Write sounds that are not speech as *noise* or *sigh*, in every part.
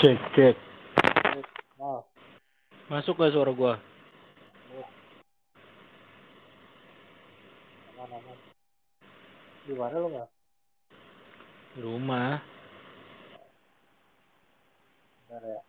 Cek, cek. Masuk gak suara gua? Di mana lu nggak? Di rumah. Bentar ya.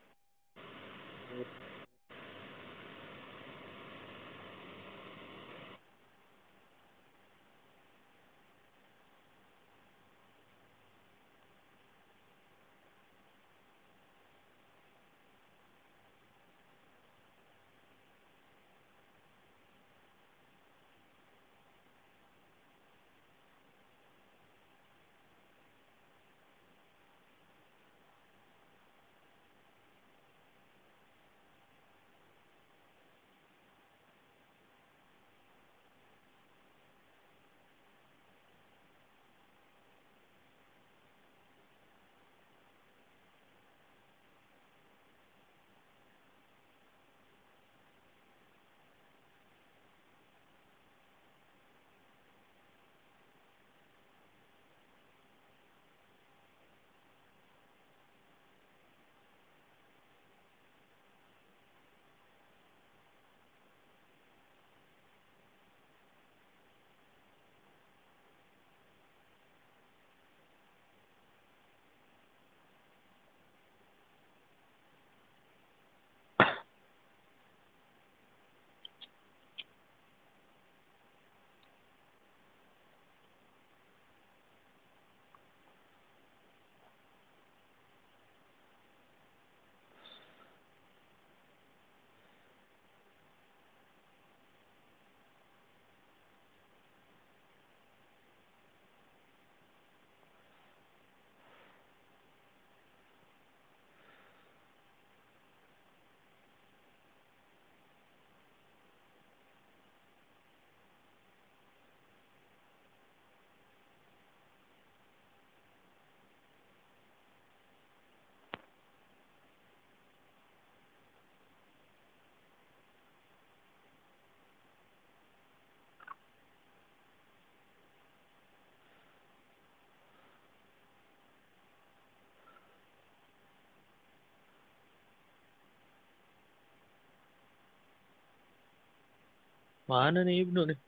Mana nih Ibnu nih?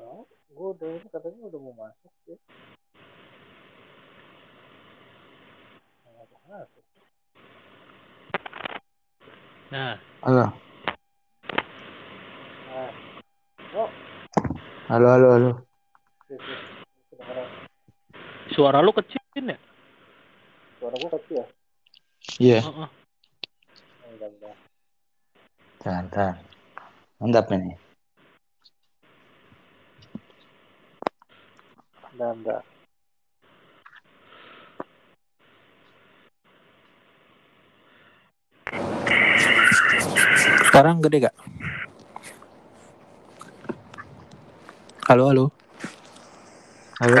Oh, gua udah ini katanya udah mau masuk ya. Masuk. Nah, Halo, Nah, oh, halo, halo, halo. suara lu kecil ya? Suara gua kecil ya? Iya, Heeh. Oh, enggak, enggak. tahan, Mantap ini. Enggak, enggak. Sekarang gede gak? Halo, halo. Halo,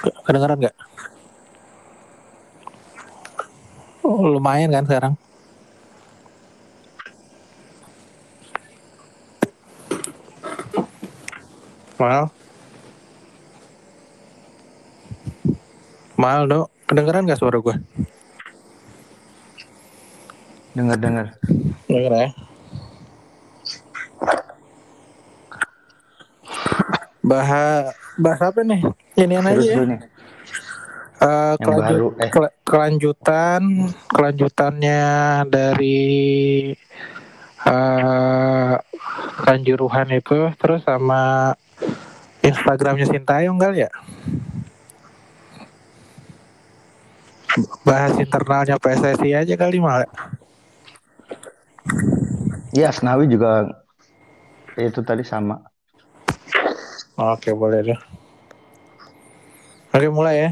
Ke- Kedengeran gak? Oh, lumayan kan sekarang? Mal. Mal, dok. Kedengeran gak suara gue? dengar, dengar. Denger ya. Bahas bahas apa nih? Ini aja ya. nih, Eh, yang kelanjut- baru. Eh, kela- kelanjutan kelanjutannya dari eh kanjuruhan itu terus sama Instagramnya Sintayong kali ya bahas internalnya PSSI aja kali mal ya Asnawi juga itu tadi sama. Oke boleh deh. Oke mulai ya.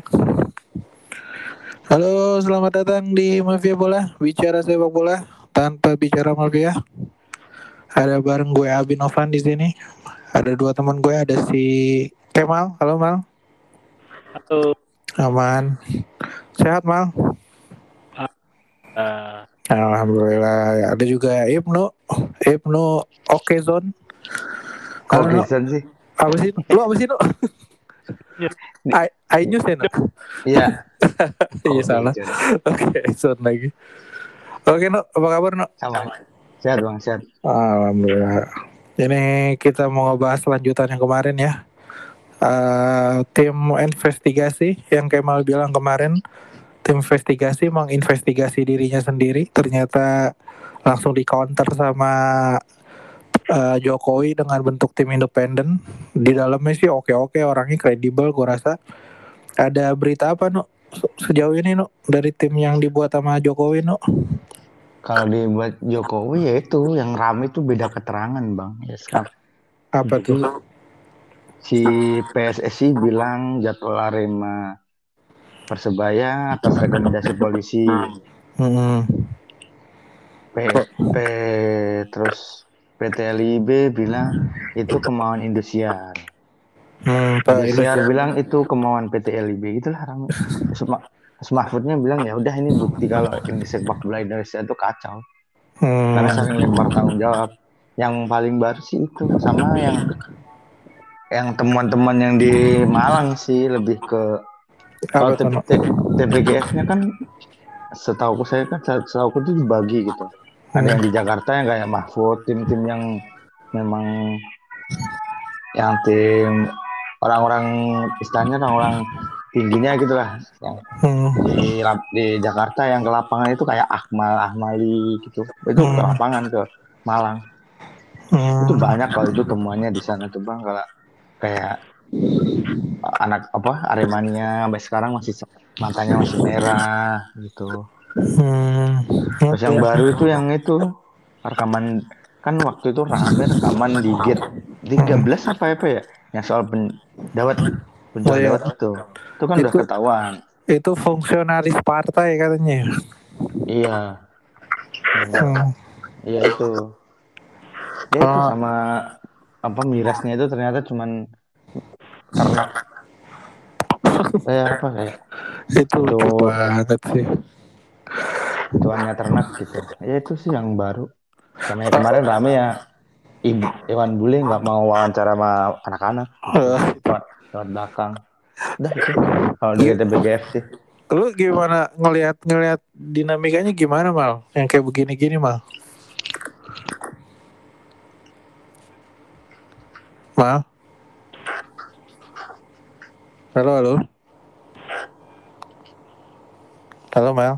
Halo selamat datang di Mafia Bola bicara sepak bola tanpa bicara mafia. Ada bareng gue Abi Novan di sini. Ada dua teman gue ada si Kemal. Halo Mal. Halo. Aman. Sehat Mal. Uh, Alhamdulillah. Ada juga Ibnu. Ibnu Oke Zone. Halo, Kok Nu. Gibson sih? Apa sih? Lu apa sih, Nu? I, I News ya? Iya. *laughs* Iya Oh, salah. Oke, sound lagi. Oke, Nuk, apa kabar, Nuk? Sama. Sehat bang, sehat. Alhamdulillah. Ini kita mau ngebahas lanjutan yang kemarin ya. Eh, tim investigasi yang Kemal bilang kemarin, tim investigasi menginvestigasi dirinya sendiri, ternyata langsung di counter sama eh, Jokowi dengan bentuk tim independen. Di dalamnya sih oke-oke, orangnya kredibel, gue rasa. Ada berita apa, Nuk? Se- Sejauh ini, Nuk, dari tim yang dibuat sama Jokowi, Nuk? Kalau dibuat Jokowi ya itu yang rame itu beda keterangan bang. Ya, sekarang Apa Itu tuh? si PSSI bilang jadwal Arema Persebaya atas rekomendasi polisi. Hmm. P, P- terus PT LIB bilang itu kemauan Indosiar. Hmm, Pak Indosiar Indosiar. bilang itu kemauan PT LIB itulah rame. Terus, Ma- terus Mahfudnya bilang ya udah ini bukti kalau ini sepak bola Indonesia itu kacau. Hmm. karena saling lempar tanggung jawab yang paling baru sih itu sama yang yang teman-teman yang di Malang sih lebih ke kalau? TPGF-nya kan setahu saya kan setahu itu dibagi gitu ada yang di Jakarta yang kayak Mahfud tim-tim yang memang yang tim orang-orang istilahnya orang-orang tingginya gitu lah yang Hmm. di di Jakarta yang ke lapangan itu kayak Akmal Ahmali gitu itu ke Hmm. lapangan ke Malang Hmm. itu banyak kalau itu temuannya di sana tuh bang kalau kayak anak apa Aremania sampai sekarang masih matanya masih merah gitu Hmm. terus yang baru itu yang itu rekaman kan waktu itu rame rekaman di gate 13 apa apa ya yang soal pen, Oh, iya. itu itu kan udah Itu- ketahuan Itu fungsionaris partai katanya. iya Hmm. Iya itu. Ya itu Ah. sama apa mirasnya itu ternyata cuman ternak. Kayak apa kayak Itu lucu banget sih. tuannya ternak gitu. Ya itu sih yang baru. Sama yang kemarin rame ya Ibu Iwan Bule nggak mau wawancara sama anak-anak Eh, lewat, belakang. Udah itu kalau di TBGF sih. Lu gimana ngelihat ngelihat dinamikanya gimana mal? Yang kayak begini-gini mal? Mal? Halo halo. Halo mal.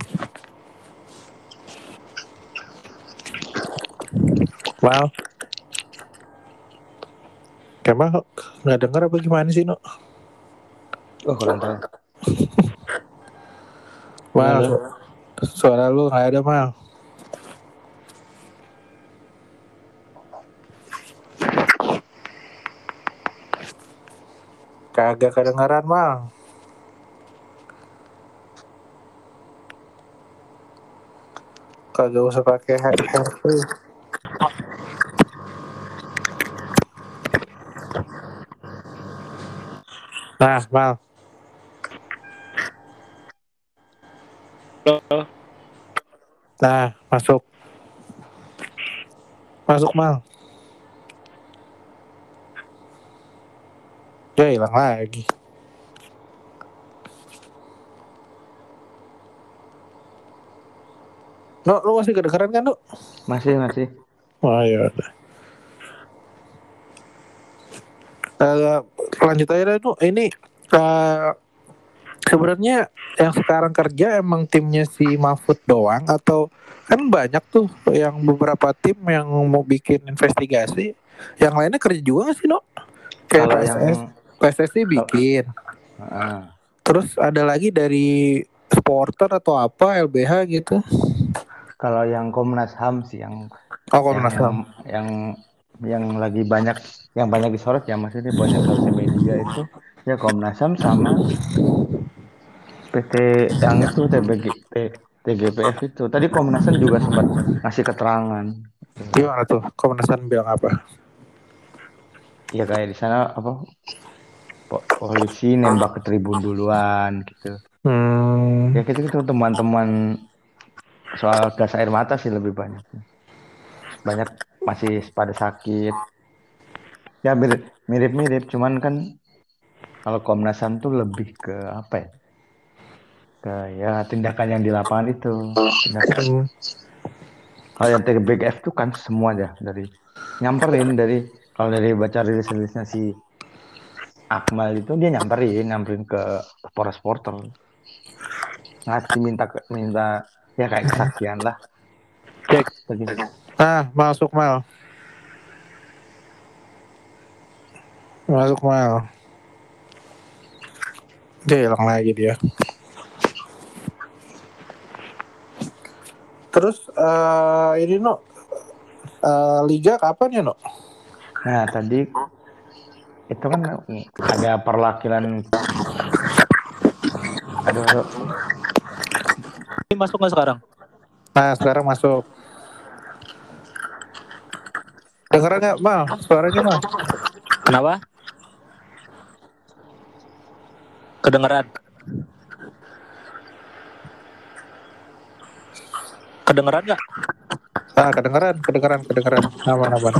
Mal. Kemal nggak denger apa gimana sih no? Oh kurang tahu. Mal, suara lu nggak ada mal. Kagak kedengeran mal. Kagak usah pakai headphone. Nah, mal. Halo. Nah, masuk. Masuk mal. Ya hilang lagi. No, lu masih kedengeran kan, Nu? Masih masih. Oh ya udah. Eh, lanjut aja Nu. Ini eh, sebenarnya yang sekarang kerja emang timnya si Mahfud doang atau kan banyak tuh yang beberapa tim yang mau bikin investigasi, yang lainnya kerja juga gak sih, No? Kayak Kalau PSS, yang PSSI bikin. Terus ada lagi dari supporter atau apa LBH gitu. kalau yang Komnas HAM sih yang Oh, Komnas yang, HAM. yang yang lagi banyak yang banyak disorot ya maksudnya banyak sosial media itu ya Komnas HAM sama PT yang itu TBG T- TGPF itu tadi Komnas HAM juga sempat ngasih keterangan Gimana tuh? Komnas HAM bilang apa? ya kayak di sana apa po- polisi nembak ke tribun duluan gitu Hmm. ya gitu gitu teman-teman soal gas air mata sih lebih banyak banyak masih pada sakit ya mirip mirip mirip cuman kan kalau Komnas HAM tuh lebih ke apa ya? Ke ya tindakan yang di lapangan itu. Tindakan. Kalau yang TGBF tuh kan semua ya dari nyamperin dari kalau dari baca rilis-rilisnya si Akmal itu dia nyamperin, nyamperin ke Polres Porter. Ngasih minta minta ya kayak kesaksian lah. Cek. Begitu. Nah, masuk mal. Masuk mal. Dia hilang lagi dia. Terus eh ini no eh, liga kapan ya no? Nah tadi itu kan ada perwakilan aduh, aduh. Ini masuk nggak sekarang? Nah sekarang masuk. Dengeran nggak mal? Suaranya mal? Kenapa? Kedengeran. Kedengeran nggak? Ah kedengeran, kedengeran, kedengeran. Aman, aman.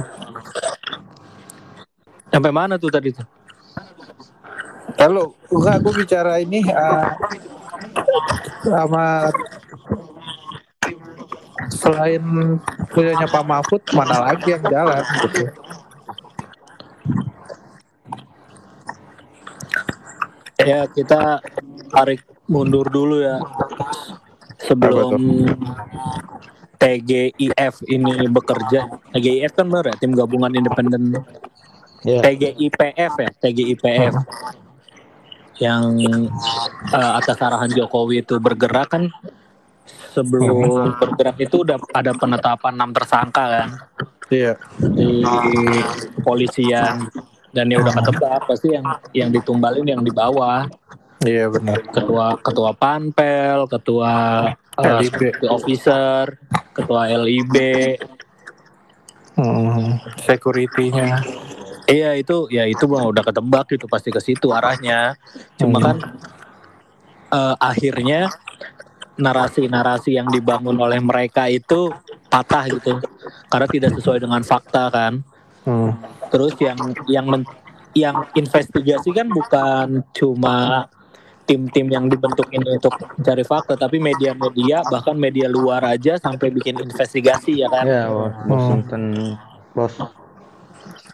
Sampai mana tuh tadi tuh? Lalu enggak aku bicara ini ah, sama selain punyanya Pak Mahfud mana lagi yang jalan gitu. Ya kita tarik mundur dulu ya sebelum TGIF ini bekerja. TGIF kan bener ya tim gabungan independen. Ya. TGIPF ya TGIPF yang eh, atas arahan Jokowi itu bergerak kan sebelum bergerak itu udah ada penetapan enam tersangka kan Iya. di kepolisian dan ya udah ketebak pasti yang yang ditumbalin yang di bawah Iya benar. ketua ketua panpel ketua eh, LIB. security officer ketua LIB Hmm, security-nya. iya itu ya itu bang udah ketebak gitu pasti ke situ arahnya cuma Hmm. kan eh, akhirnya narasi-narasi yang dibangun oleh mereka itu patah gitu karena tidak sesuai dengan fakta kan Hmm. Terus yang yang men- yang investigasi kan bukan cuma tim-tim yang dibentuk ini untuk mencari fakta, tapi media-media bahkan media luar aja sampai bikin investigasi ya kan. Ya, Washington Post.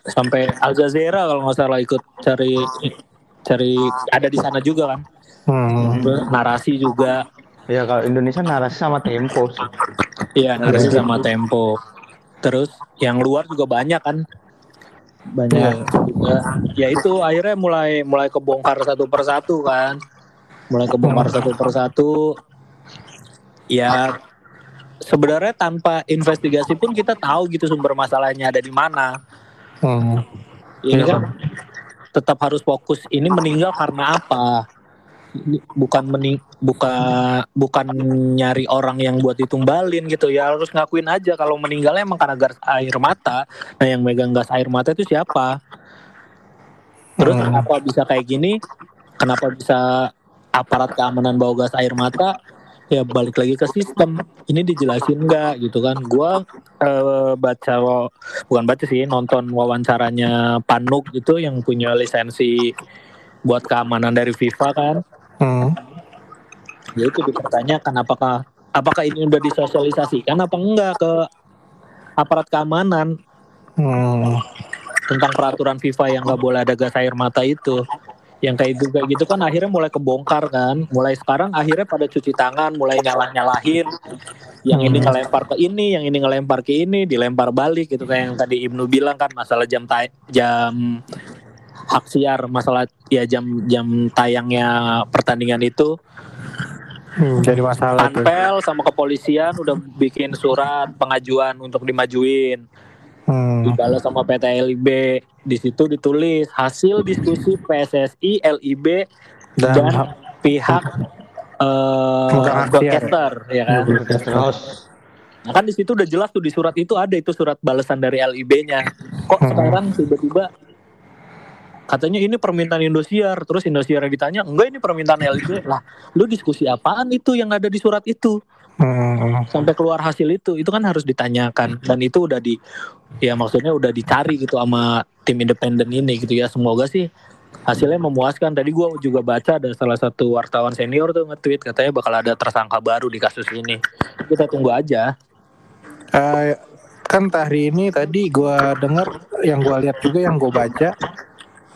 Sampai Al Jazeera kalau nggak salah ikut cari cari ada di sana juga kan. Hmm. Terus narasi juga, Ya kalau Indonesia narasi sama Tempo iya narasi sama Tempo. Terus yang luar juga banyak kan. Banyak Iya. juga. Ya itu akhirnya mulai mulai kebongkar satu persatu kan. Mulai kebongkar satu persatu. Ya sebenarnya tanpa investigasi pun kita tahu gitu sumber masalahnya ada di mana. Hmm. Ini Iya, kan tetap harus fokus ini meninggal karena apa? Bukan mening bukan bukan nyari orang yang buat ditumbalin gitu ya harus ngakuin aja kalau meninggalnya emang karena gas air mata. Nah yang megang gas air mata itu siapa? Terus Hmm. kenapa bisa kayak gini? Kenapa bisa aparat keamanan bawa gas air mata? Ya balik lagi ke sistem. Ini dijelasin nggak gitu kan? Gua eh, baca bukan baca sih nonton wawancaranya Panuk itu yang punya lisensi buat keamanan dari FIFA kan. Hmm. Ya itu dipertanyakan apakah apakah ini udah disosialisasikan apa enggak ke aparat keamanan Hmm. tentang peraturan FIFA yang nggak boleh ada gas air mata itu. Yang kayak gitu kayak gitu kan akhirnya mulai kebongkar kan. Mulai sekarang akhirnya pada cuci tangan, mulai nyalah-nyalahin. Yang ini Hmm. ngelempar ke ini, yang ini ngelempar ke ini, dilempar balik gitu kayak yang tadi Ibnu bilang kan masalah jam jam hak siar, masalah ya jam jam tayangnya pertandingan itu Hmm, Jadi masalah. Panpel sama kepolisian udah bikin surat pengajuan untuk dimajuin. Hmm. dibalas sama PT LIB di situ ditulis hasil diskusi PSSI LIB Dan, dan pihak eh siar. broadcaster ya kan nah, kan di situ udah jelas tuh di surat itu ada itu surat balasan dari LIB-nya kok Hmm. sekarang tiba-tiba katanya ini permintaan Indosiar terus Indosiar ditanya enggak ini permintaan LIB lah lu diskusi apaan itu yang ada di surat itu hmm. sampai keluar hasil itu itu kan harus ditanyakan dan itu udah di ya maksudnya udah dicari gitu sama tim independen ini gitu ya semoga sih hasilnya memuaskan. Tadi gua juga baca ada salah satu wartawan senior tuh nge-tweet katanya bakal ada tersangka baru di kasus ini. Kita tunggu aja. Eh, kan hari ini tadi gua dengar yang gua lihat juga yang gua baca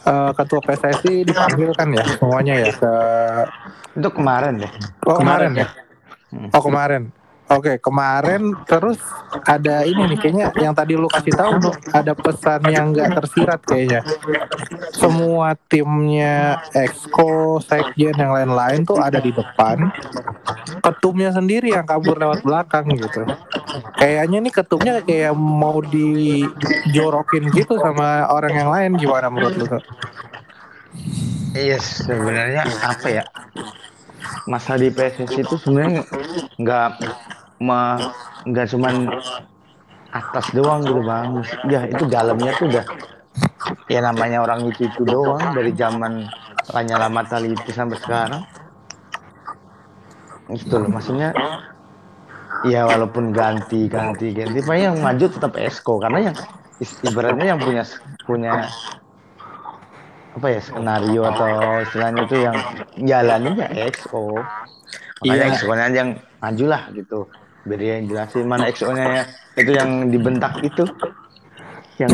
eh, ketua PSSI dipanggil kan ya semuanya ya ke Itu kemarin deh. oh kemarin, Kemarin ya? Oh kemarin oke kemarin terus ada ini nih kayaknya yang tadi lu kasih tahu ada pesan yang nggak tersirat kayaknya. Semua timnya Exco, Sekjen yang lain-lain tuh ada di depan. Ketumnya sendiri yang kabur lewat belakang gitu. Kayaknya nih ketumnya kayak mau dijorokin gitu sama orang yang lain gimana menurut lu? Iya sebenarnya apa ya? Masa di PSSI itu sebenarnya nggak ma- nggak cuman atas doang gitu bang. Ya itu dalamnya tuh udah ya namanya orang itu itu doang dari zaman Lanyala Mataliti sampai sekarang. Itu loh maksudnya ya walaupun ganti ganti ganti pak yang maju tetap Esko karena yang ibaratnya yang punya punya apa ya skenario atau istilahnya itu yang jalanin ya EXO makanya Iya. EXO yang maju lah gitu biar dia yang jelasin mana EXO nya ya itu yang dibentak itu yang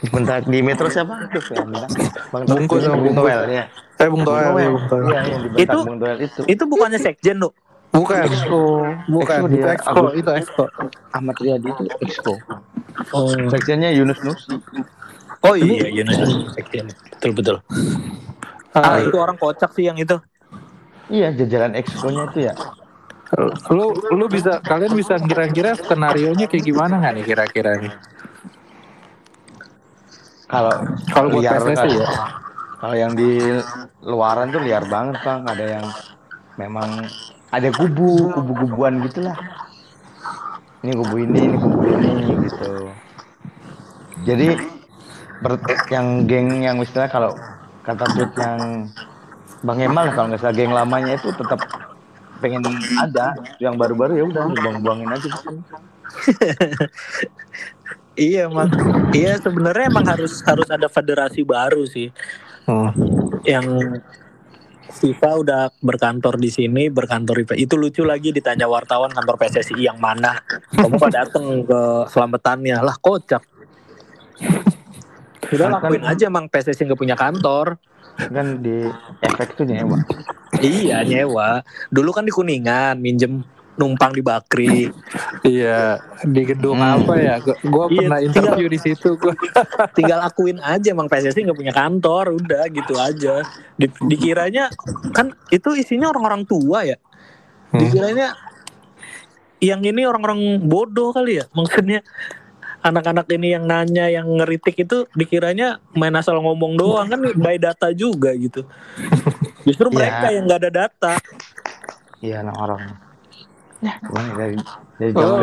dibentak di metro siapa yang bentak Bang Bungkus sama Bung. Toel ya Eh Bung Toel, Bung iya, Toel. Bung Toel. Iya, yang dibentak Itu- Bung Toel itu Itu bukannya sekjen, Nuk? bukan bukan Exco itu dia, Exco Agus. itu Exco Ahmad Riyadi itu EXO Oh, sekjennya Yunus Nusi oh iya, Yunus. Sekjen. Betul betul. Ah, Ah, itu orang kocak sih yang itu. iya jajaran EXO nya itu ya lu lu bisa kalian bisa kira-kira skenario nya kayak gimana nggak nih kira-kira nih kalau kalau buat liar PSSI kan. ya Kalau yang di luaran tuh liar banget bang. Ada yang memang ada kubu, kubu-kubuan gitulah. Ini kubu ini, ini kubu ini gitu. Jadi per- yang geng yang istilah kalau kata tweet yang Bang Emal kalau nggak salah geng lamanya itu tetap pengen ada yang baru-baru ya udah buang-buangin aja. *laughs* Iya emang. Iya sebenarnya emang harus harus ada federasi baru sih. Hmm. Yang FIFA udah berkantor di sini, berkantor di itu lucu lagi ditanya wartawan kantor PSSI yang mana. Kamu kok dateng ke selamatannya lah kocak. Udah Kan- lakuin aja emang PSSI nggak punya kantor. Kan di efek tuh nyewa. Iya nyewa. Dulu kan di Kuningan minjem numpang di Bakri. iya di gedung Hmm. apa ya Gua- gua Iya, pernah interview di situ gua *laughs* tinggal akuin aja emang PSSI nggak punya kantor udah gitu aja Di- dikiranya kan itu isinya orang-orang tua ya Hmm. dikiranya yang ini orang-orang bodoh kali ya maksudnya anak-anak ini yang nanya yang ngeritik itu dikiranya main asal ngomong doang kan by data juga gitu justru Iya. mereka yang nggak ada data Iya anak orang. Ya, dari dari Oh.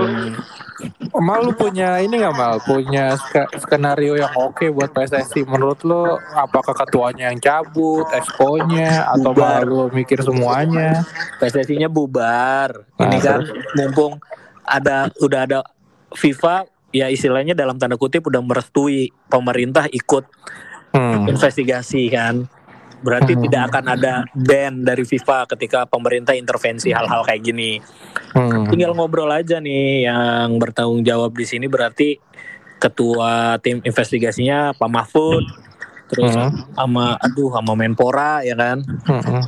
Mal lu punya ini nggak mal punya ske- skenario yang oke buat PSSI menurut lu apakah ketuanya yang cabut exco-nya atau malah Bubar. lu mikir semuanya PSSI-nya bubar. Ini Nah, kan mumpung ada udah ada FIFA ya istilahnya dalam tanda kutip udah merestui pemerintah ikut hmm. investigasi kan. Berarti Hmm. tidak akan ada ban dari FIFA ketika pemerintah intervensi hal-hal kayak gini. Hmm. Tinggal ngobrol aja nih yang bertanggung jawab di sini berarti ketua tim investigasinya Pak Mahfud terus Hmm. sama aduh sama Menpora ya kan Hmm.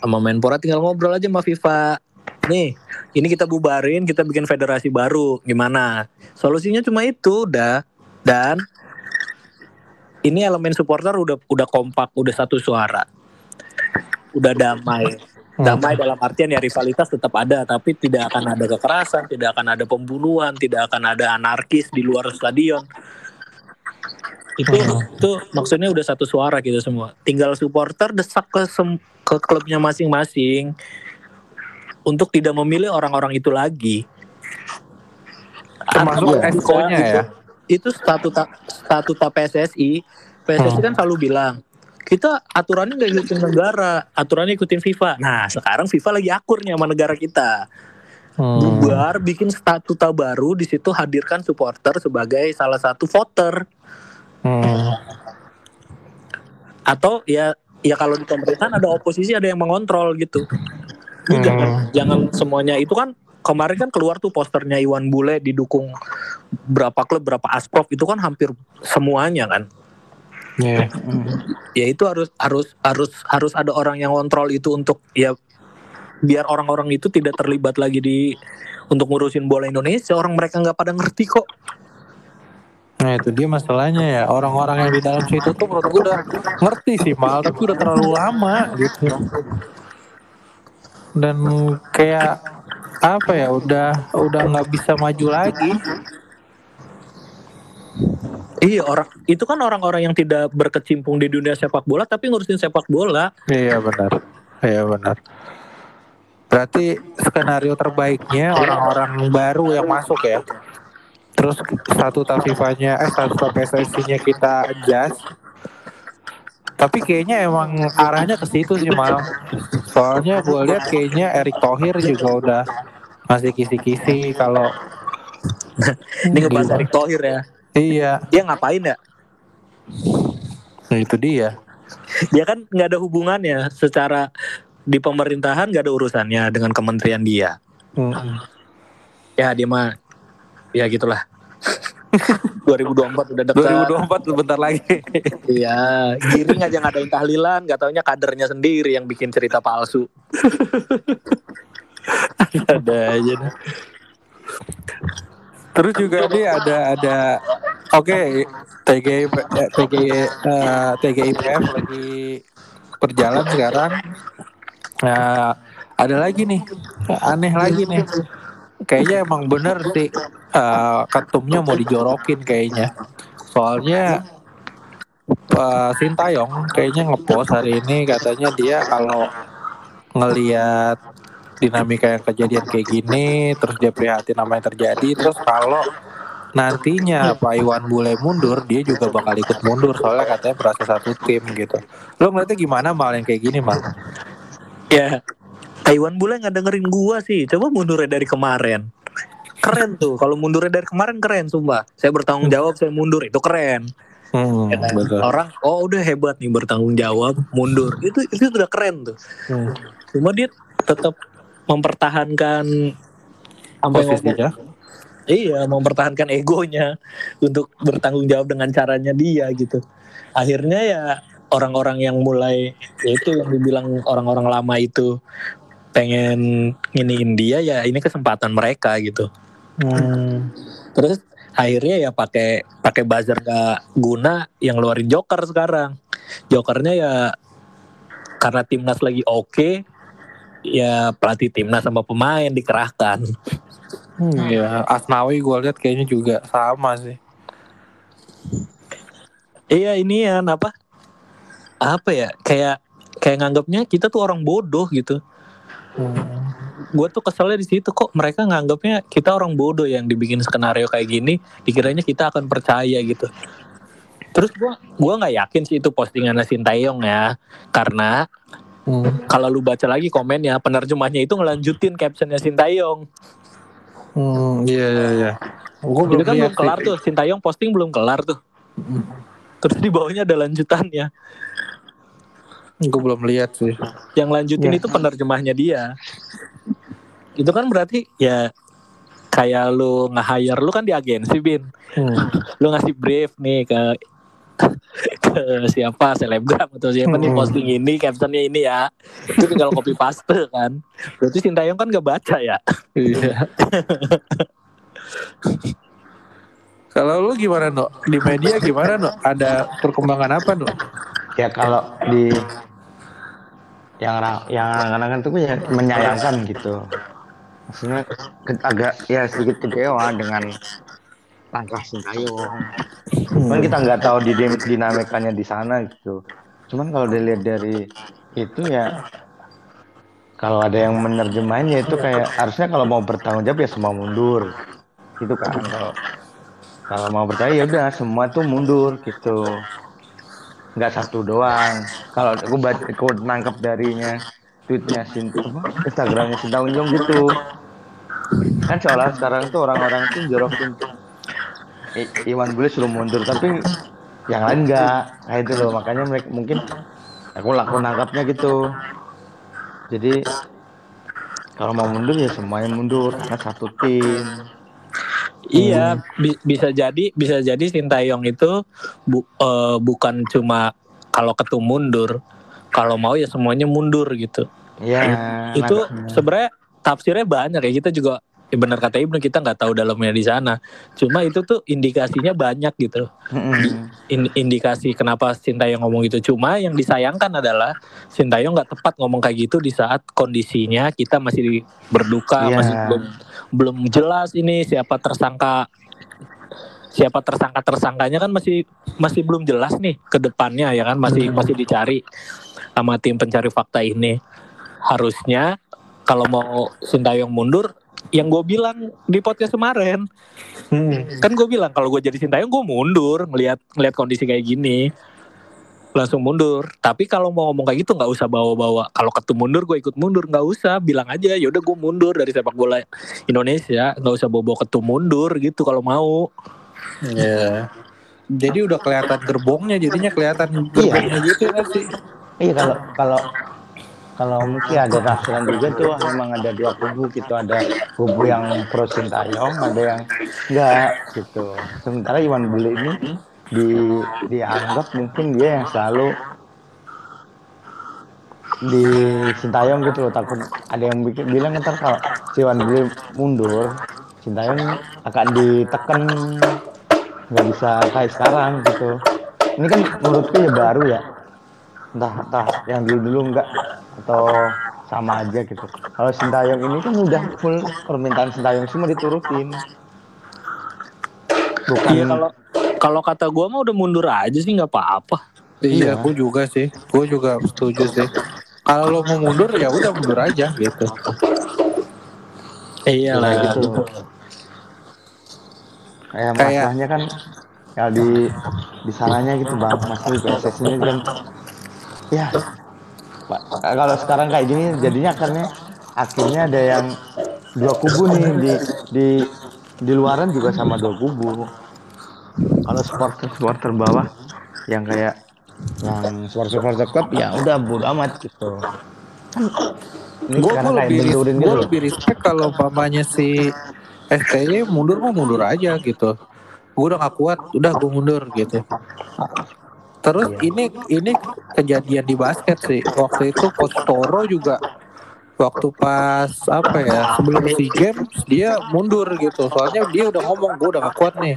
sama Menpora tinggal ngobrol aja sama FIFA. Nih, ini kita bubarin, kita bikin federasi baru. Gimana? Solusinya cuma itu, udah. Dan ini elemen supporter udah udah kompak, udah satu suara. Udah damai. Damai dalam artian ya rivalitas tetap ada, tapi tidak akan ada kekerasan, tidak akan ada pembunuhan, tidak akan ada anarkis di luar stadion. Itu itu maksudnya udah satu suara gitu semua. Tinggal supporter desak ke sem- ke klubnya masing-masing untuk tidak memilih orang-orang itu lagi. termasuk bisa- ya itu statuta statuta PSSI PSSI Hmm. kan selalu bilang kita aturannya nggak ikutin negara aturannya ikutin FIFA nah sekarang FIFA lagi akurnya sama negara kita Hmm. bubar bikin statuta baru di situ hadirkan supporter sebagai salah satu voter Hmm. atau ya ya kalau di pemerintahan ada oposisi ada yang mengontrol gitu Lu Hmm. jangan jangan semuanya itu kan kemarin kan keluar tuh posternya Iwan Bule didukung berapa klub berapa asprof itu kan hampir semuanya kan Iya. ya itu harus harus harus harus ada orang yang kontrol itu untuk ya biar orang-orang itu tidak terlibat lagi di untuk ngurusin bola Indonesia orang mereka nggak pada ngerti kok Nah itu dia masalahnya ya orang-orang yang di dalam situ tuh menurut gue udah ngerti sih mal tapi udah terlalu lama gitu dan kayak apa ya udah udah nggak bisa maju lagi. Iya orang itu kan orang-orang yang tidak berkecimpung di dunia sepak bola tapi ngurusin sepak bola. Iya benar. Iya benar. Berarti skenario terbaiknya orang-orang baru yang masuk ya. Terus satu FIFA-nya eh satu PSSI-nya kita adjust tapi kayaknya emang arahnya ke situ sih mal. Soalnya gue lihat kayaknya Erick Thohir juga udah masih kisi-kisi kalau ini ngebahas Erick Thohir ya? Iya. Dia ngapain ya? Nah itu dia. Dia kan nggak ada hubungannya secara di pemerintahan nggak ada urusannya dengan kementerian dia. Mm. ya dia mah ya gitulah *laughs* 2024 udah dekat 2024 bentar lagi Iya, giring aja ngadain tahlilan, gak taunya kadernya sendiri yang bikin cerita palsu. *laughs* Ada aja dah. Terus juga nih ada ada oke TGIP eh, TG eh, TGIPF lagi berjalan sekarang. Nah, ada lagi nih aneh lagi nih. Kayaknya emang bener sih eh, ketumnya mau dijorokin kayaknya. Soalnya eh, Sintayong kayaknya ngepost hari ini katanya dia kalau ngelihat dinamika yang kejadian kayak gini terus dia prihatin sama yang terjadi terus kalau nantinya Pak Iwan Bule mundur dia juga bakal ikut mundur soalnya katanya berasa satu tim gitu lo ngeliatnya gimana mal yang kayak gini mal Ya, Taiwan Bule nggak dengerin gua sih. Coba mundurnya dari kemarin. Keren tuh. Kalau mundurnya dari kemarin keren, sumpah. Saya bertanggung jawab, saya mundur. Itu keren. hmm, Ya kan? betul Orang, oh udah hebat nih bertanggung jawab, mundur. Itu itu udah keren tuh. Hmm, Cuma dia tetap mempertahankan sampai ngomong, posisinya iya, mempertahankan egonya untuk bertanggung jawab dengan caranya dia gitu. Akhirnya ya orang-orang yang mulai ya itu yang dibilang orang-orang lama itu pengen nginiin dia ya ini kesempatan mereka gitu. Hmm, Terus akhirnya ya pakai pakai buzzer gak guna yang ngeluarin joker sekarang. Jokernya ya karena timnas lagi oke ya pelatih timnas sama pemain dikerahkan. hmm, ya Asnawi gue lihat kayaknya juga sama sih Iya ini ya apa? Apa ya? Kayak kayak nganggapnya kita tuh orang bodoh gitu. Hmm, Gue tuh keselnya di situ kok mereka nganggapnya kita orang bodoh yang dibikin skenario kayak gini, dikiranya kita akan percaya gitu. Terus gua gua nggak yakin sih itu postingan Sintayong ya, karena hmm, kalau lu baca lagi komennya penerjemahnya itu ngelanjutin captionnya Sintayong. hmm, iya iya iya gue Itu kan belum kelar tuh, Sintayong posting belum kelar tuh. Terus di bawahnya ada lanjutannya. Gue belum lihat sih Yang lanjutin Ya. itu penerjemahnya dia. Itu kan berarti ya kayak lu nge-hire lu kan di agensi bin. Hmm, Lu ngasih brief nih ke *laughs* ke siapa selebgram atau siapa nih Hmm. posting ini captionnya ini ya itu tinggal copy paste kan berarti Sintayong kan gak baca ya iya Kalau lu gimana, No? Di media gimana, No? Ada perkembangan apa, No? ya kalau di yang yang anak-anak itu ya menyayangkan gitu. Maksudnya agak ya sedikit kecewa dengan langkah Sintayong cuman kita nggak tahu di din- dinamikanya di sana gitu. Cuman kalau dilihat dari itu ya kalau ada yang menerjemahin ya itu kayak harusnya kalau mau bertanggung jawab ya semua mundur. Gitu kan kalau kalau mau percaya ya udah semua tuh mundur gitu nggak satu doang. Kalau aku baca aku nangkep darinya tweetnya Sinti apa? Instagramnya Sintayong gitu. Kan seolah sekarang tuh orang-orang tuh jorokin I- Iwan Bule suruh mundur tapi yang lain enggak kayak itu loh. Makanya mereka mungkin aku laku nangkapnya gitu. Jadi kalau mau mundur ya semuanya mundur. Karena satu tim Iya, bi- bisa jadi bisa jadi Sintayong itu bu- eh, bukan cuma kalau ketum mundur, kalau mau ya semuanya mundur gitu. ya itu sebenarnya tafsirnya banyak ya kita juga ya benar kata Ibnu kita nggak tahu dalamnya di sana. Cuma itu tuh indikasinya banyak gitu. Mm-mm. In- indikasi kenapa Sintayong ngomong gitu. Cuma yang disayangkan adalah Sintayong nggak tepat ngomong kayak gitu di saat kondisinya kita masih berduka, Iya. masih belum belum jelas ini siapa tersangka siapa tersangka tersangkanya kan masih masih belum jelas nih ke depannya ya kan? Masih masih dicari sama tim pencari fakta ini. Harusnya kalau mau Sintayong mundur yang gue bilang di podcast kemarin. Hmm. kan gue bilang kalau gue jadi Sintayong gue mundur ngelihat ngelihat kondisi kayak gini langsung mundur. Tapi kalau mau ngomong kayak gitu nggak usah bawa-bawa. Kalau ketum mundur gue ikut mundur. Nggak usah bilang aja ya udah gue mundur dari sepak bola Indonesia. Nggak usah bawa-bawa ketum mundur gitu kalau mau. Ya. Jadi udah kelihatan gerbongnya, jadinya kelihatan gerbongnya gitu kan sih. iya kalau kalau kalau mungkin ada tafsiran juga tuh memang ada dua kubu gitu. Ada kubu yang pro Sintayong ada yang enggak gitu. Sementara Iwan Bule ini di dianggap mungkin dia yang selalu di Sintayong gitu loh. Takut ada yang bikin bilang ntar kalau si Iwan Bule mundur Sintayong akan ditekan nggak bisa kayak sekarang gitu. Ini kan menurutku ya baru ya. Entah entah yang dulu dulu enggak atau sama aja gitu. Kalau Sintayong ini kan udah full permintaan Sintayong semua diturutin. Bukan iya kalau kalau kata gue mah udah mundur aja sih nggak apa-apa Iya, Iya. gue juga sih. Gue juga setuju sih. Kalau lo mau mundur ya udah mundur aja gitu. iya lah gitu kayak Kayak- masalahnya kan ya di di sananya gitu bang masih ini kan ya Pak, kalau sekarang kayak gini jadinya akhirnya akhirnya ada yang dua kubu nih di di di luaran juga sama dua kubu kalau supporter supporter bawah yang kayak yang supporter supporter klub ya udah bodo amat gitu kan Gue lebih, gue gitu lebih respect kalau pamannya si STY mundur mau mundur aja gitu. Gue udah gak kuat, udah gue mundur gitu. Terus ini ini kejadian di basket sih. Waktu itu Coach Toro juga waktu pas apa ya sebelum si games dia mundur gitu. Soalnya dia udah ngomong gue udah gak kuat nih.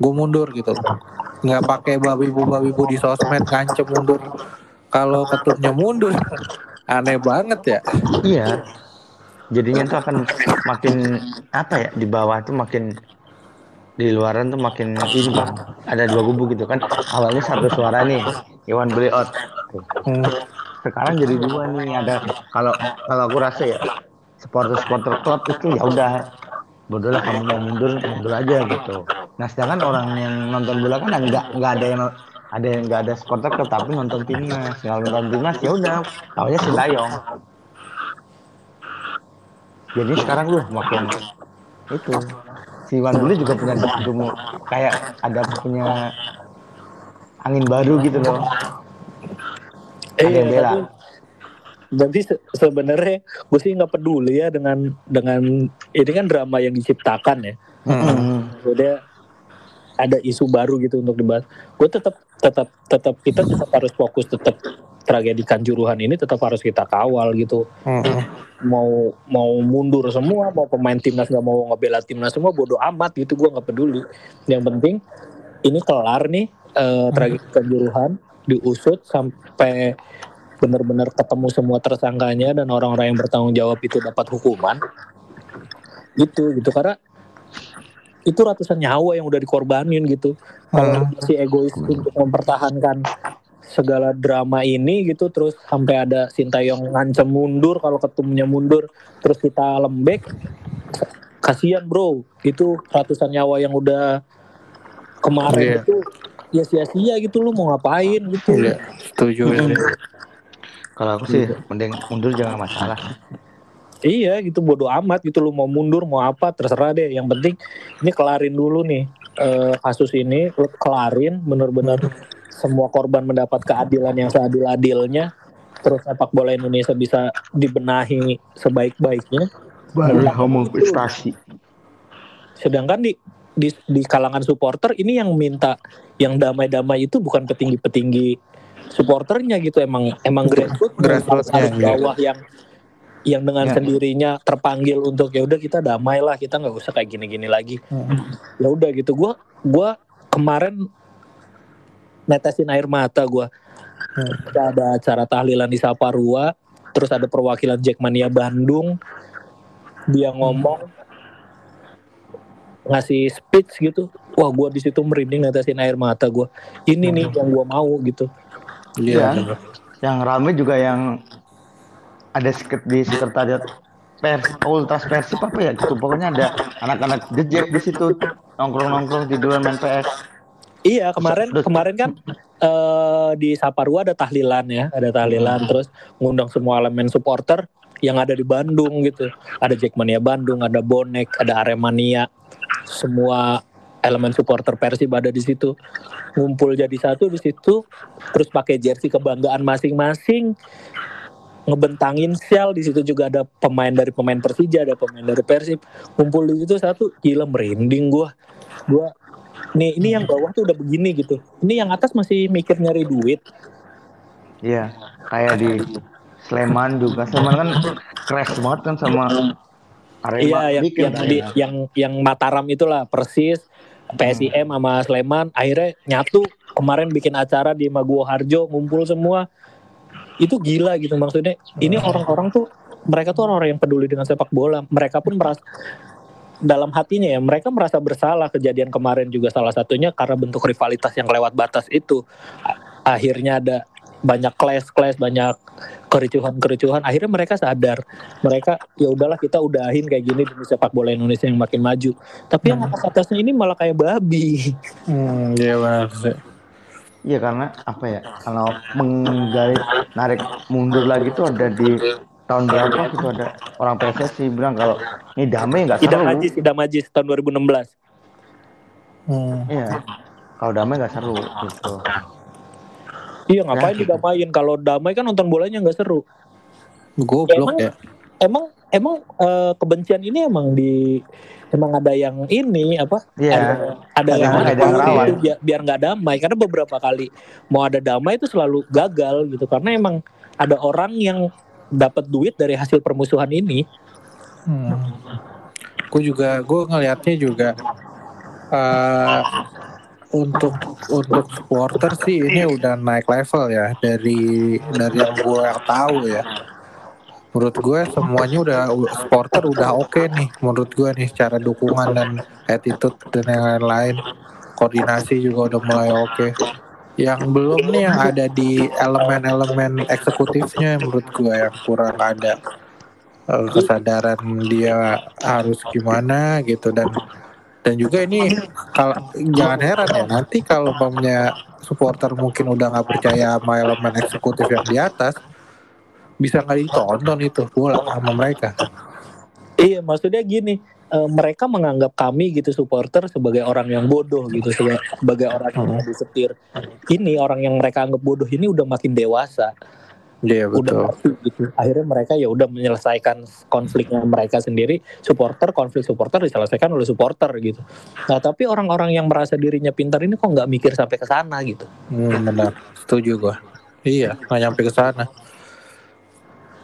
Gue mundur gitu. Nggak pakai babi bu babi bu di sosmed ngancem mundur. Kalau ketumnya mundur aneh banget ya. Iya. Jadinya tuh akan makin apa ya di bawah tuh makin di luaran tuh makin ini ada dua kubu gitu kan awalnya satu suara nih Iwan Bleot Tuh. Hmm. sekarang jadi dua nih ada kalau kalau aku rasa ya supporter supporter klub itu ya udah bodoh lah kamu mau mundur mundur aja gitu. Nah sedangkan orang yang nonton bola kan nggak nggak ada yang ada yang nggak ada supporter tapi nonton timnas kalau nonton timnas ya udah taunya Sintayong jadi sekarang lu makin itu. Si Bule juga punya demo kayak ada punya angin baru gitu loh. Ada yang bela Jadi se- sebenarnya gue sih nggak peduli ya dengan dengan ini kan drama yang diciptakan ya. Mm. Udah ada isu baru gitu untuk dibahas. Gue tetap tetap tetap kita tetap harus fokus tetap tragedi kanjuruhan ini tetap harus kita kawal gitu. Hmm. Mau mau mundur semua, mau pemain timnas nggak mau ngebela timnas semua bodoh amat gitu gue nggak peduli. Yang penting ini kelar nih eh, tragedi kanjuruhan diusut sampai benar-benar ketemu semua tersangkanya dan orang-orang yang bertanggung jawab itu dapat hukuman gitu gitu. Karena itu ratusan nyawa yang udah dikorbanin gitu. Kalau masih egois untuk mempertahankan segala drama ini gitu terus sampai ada Sintayong ngancem mundur kalau ketumnya mundur terus kita lembek kasihan bro. Itu ratusan nyawa yang udah kemarin Iya. itu ya sia-sia gitu. Lu mau ngapain gitu. Iya, setuju sih. Kalau aku sih mending mundur jangan masalah. Iya gitu bodoh amat gitu lu. Mau mundur mau apa terserah deh. Yang penting ini kelarin dulu nih eh, kasus ini. Kelarin benar-benar semua korban mendapat keadilan yang seadil-adilnya. Terus sepak bola Indonesia bisa dibenahi sebaik-baiknya. Baru ngomong prestasi. sedangkan di di, di kalangan supporter ini yang minta yang damai-damai itu bukan petinggi-petinggi supporternya gitu emang emang grassroots Grassroots-nya, arus iya. bawah yang yang dengan Ya. sendirinya terpanggil untuk ya udah kita damai lah kita nggak usah kayak gini-gini lagi. Ya udah gitu gua gua kemarin netesin air mata gua. Hmm. Kita ada acara tahlilan di Saparua terus ada perwakilan Jackmania Bandung. Dia ngomong ngasih speech gitu. Wah gua di situ merinding netesin air mata gua. Ini nih yang gua mau gitu Iya. Iya. Yang rame juga yang ada di sekretariat pers ultras persib apa ya gitu pokoknya ada anak-anak jejek di situ nongkrong-nongkrong tiduran main PS Iya kemarin Terus- kemarin kan eh, di Saparua ada tahlilan ya, ada tahlilan terus ngundang semua elemen supporter yang ada di Bandung gitu. Ada Jackmania Bandung, ada Bonek, ada Aremania, semua elemen supporter Persib ada di situ. Ngumpul jadi satu di situ, terus pakai jersey kebanggaan masing-masing, ngebentangin shell di situ juga ada pemain dari pemain Persija, ada pemain dari Persib, ngumpul di situ satu, gila merinding gua. Gua nih ini yang bawah tuh udah begini gitu. Ini yang atas masih mikir nyari duit. Iya kayak di Sleman juga. Sleman kan crash banget kan sama Arema. Iya yang yang, di, ya. yang yang Mataram itulah persis PSIM sama Sleman akhirnya nyatu. Kemarin bikin acara di Maguwo Harjo ngumpul semua. Itu gila gitu maksudnya. Ini orang-orang tuh mereka tuh orang-orang yang peduli dengan sepak bola. Mereka pun merasa dalam hatinya ya mereka merasa bersalah kejadian kemarin juga salah satunya karena bentuk rivalitas yang lewat batas itu. Akhirnya ada banyak clash-clash banyak kericuhan-kericuhan. Akhirnya mereka sadar. Mereka ya udahlah kita udahin kayak gini demi sepak bola Indonesia yang makin maju. Tapi yang atas atasnya ini malah kayak babi. Hmm, iya benar sih. Iya karena apa ya kalau menggali narik mundur lagi tuh ada di tahun berapa gitu ada orang PSSI bilang kalau ini damai nggak Idam seru. Majis Idam Majis tahun 2016 Hmm. iya kalau damai nggak seru gitu iya ngapain Ya. didamain kalau damai kan nonton bolanya nggak seru Goblok Emang- ya. emang emang eh, kebencian ini emang di emang ada yang ini apa iya ada, ada Ada- yang ada yang manipulasi rawan. itu biar biar nggak damai karena beberapa kali mau ada damai itu selalu gagal gitu karena emang ada orang yang dapat duit dari hasil permusuhan ini Hmm. Gue juga, gue ngelihatnya juga eh untuk untuk supporter sih ini udah naik level ya dari dari yang gue tahu ya. Menurut gue semuanya udah supporter udah oke nih menurut gue nih secara dukungan dan attitude dan yang lain-lain. Koordinasi juga udah mulai oke. Yang belum nih yang ada di elemen-elemen eksekutifnya menurut gue yang kurang ada eh, kesadaran dia harus gimana gitu dan dan juga ini kalau jangan heran ya nanti kalau umpamanya supporter mungkin udah nggak percaya sama elemen eksekutif yang di atas bisa nggak ditonton itu bola sama mereka. Iya maksudnya gini eh, mereka menganggap kami gitu supporter sebagai orang yang bodoh gitu sebagai, sebagai orang yang Hmm. disetir. Ini orang yang mereka anggap bodoh ini udah makin dewasa iya udah betul ngerti gitu. Akhirnya mereka ya udah menyelesaikan konfliknya mereka sendiri. Supporter konflik supporter diselesaikan oleh supporter gitu. Nah tapi orang-orang yang merasa dirinya pintar ini kok nggak mikir sampai ke sana gitu. hmm, benar setuju gua iya nggak nyampe ke sana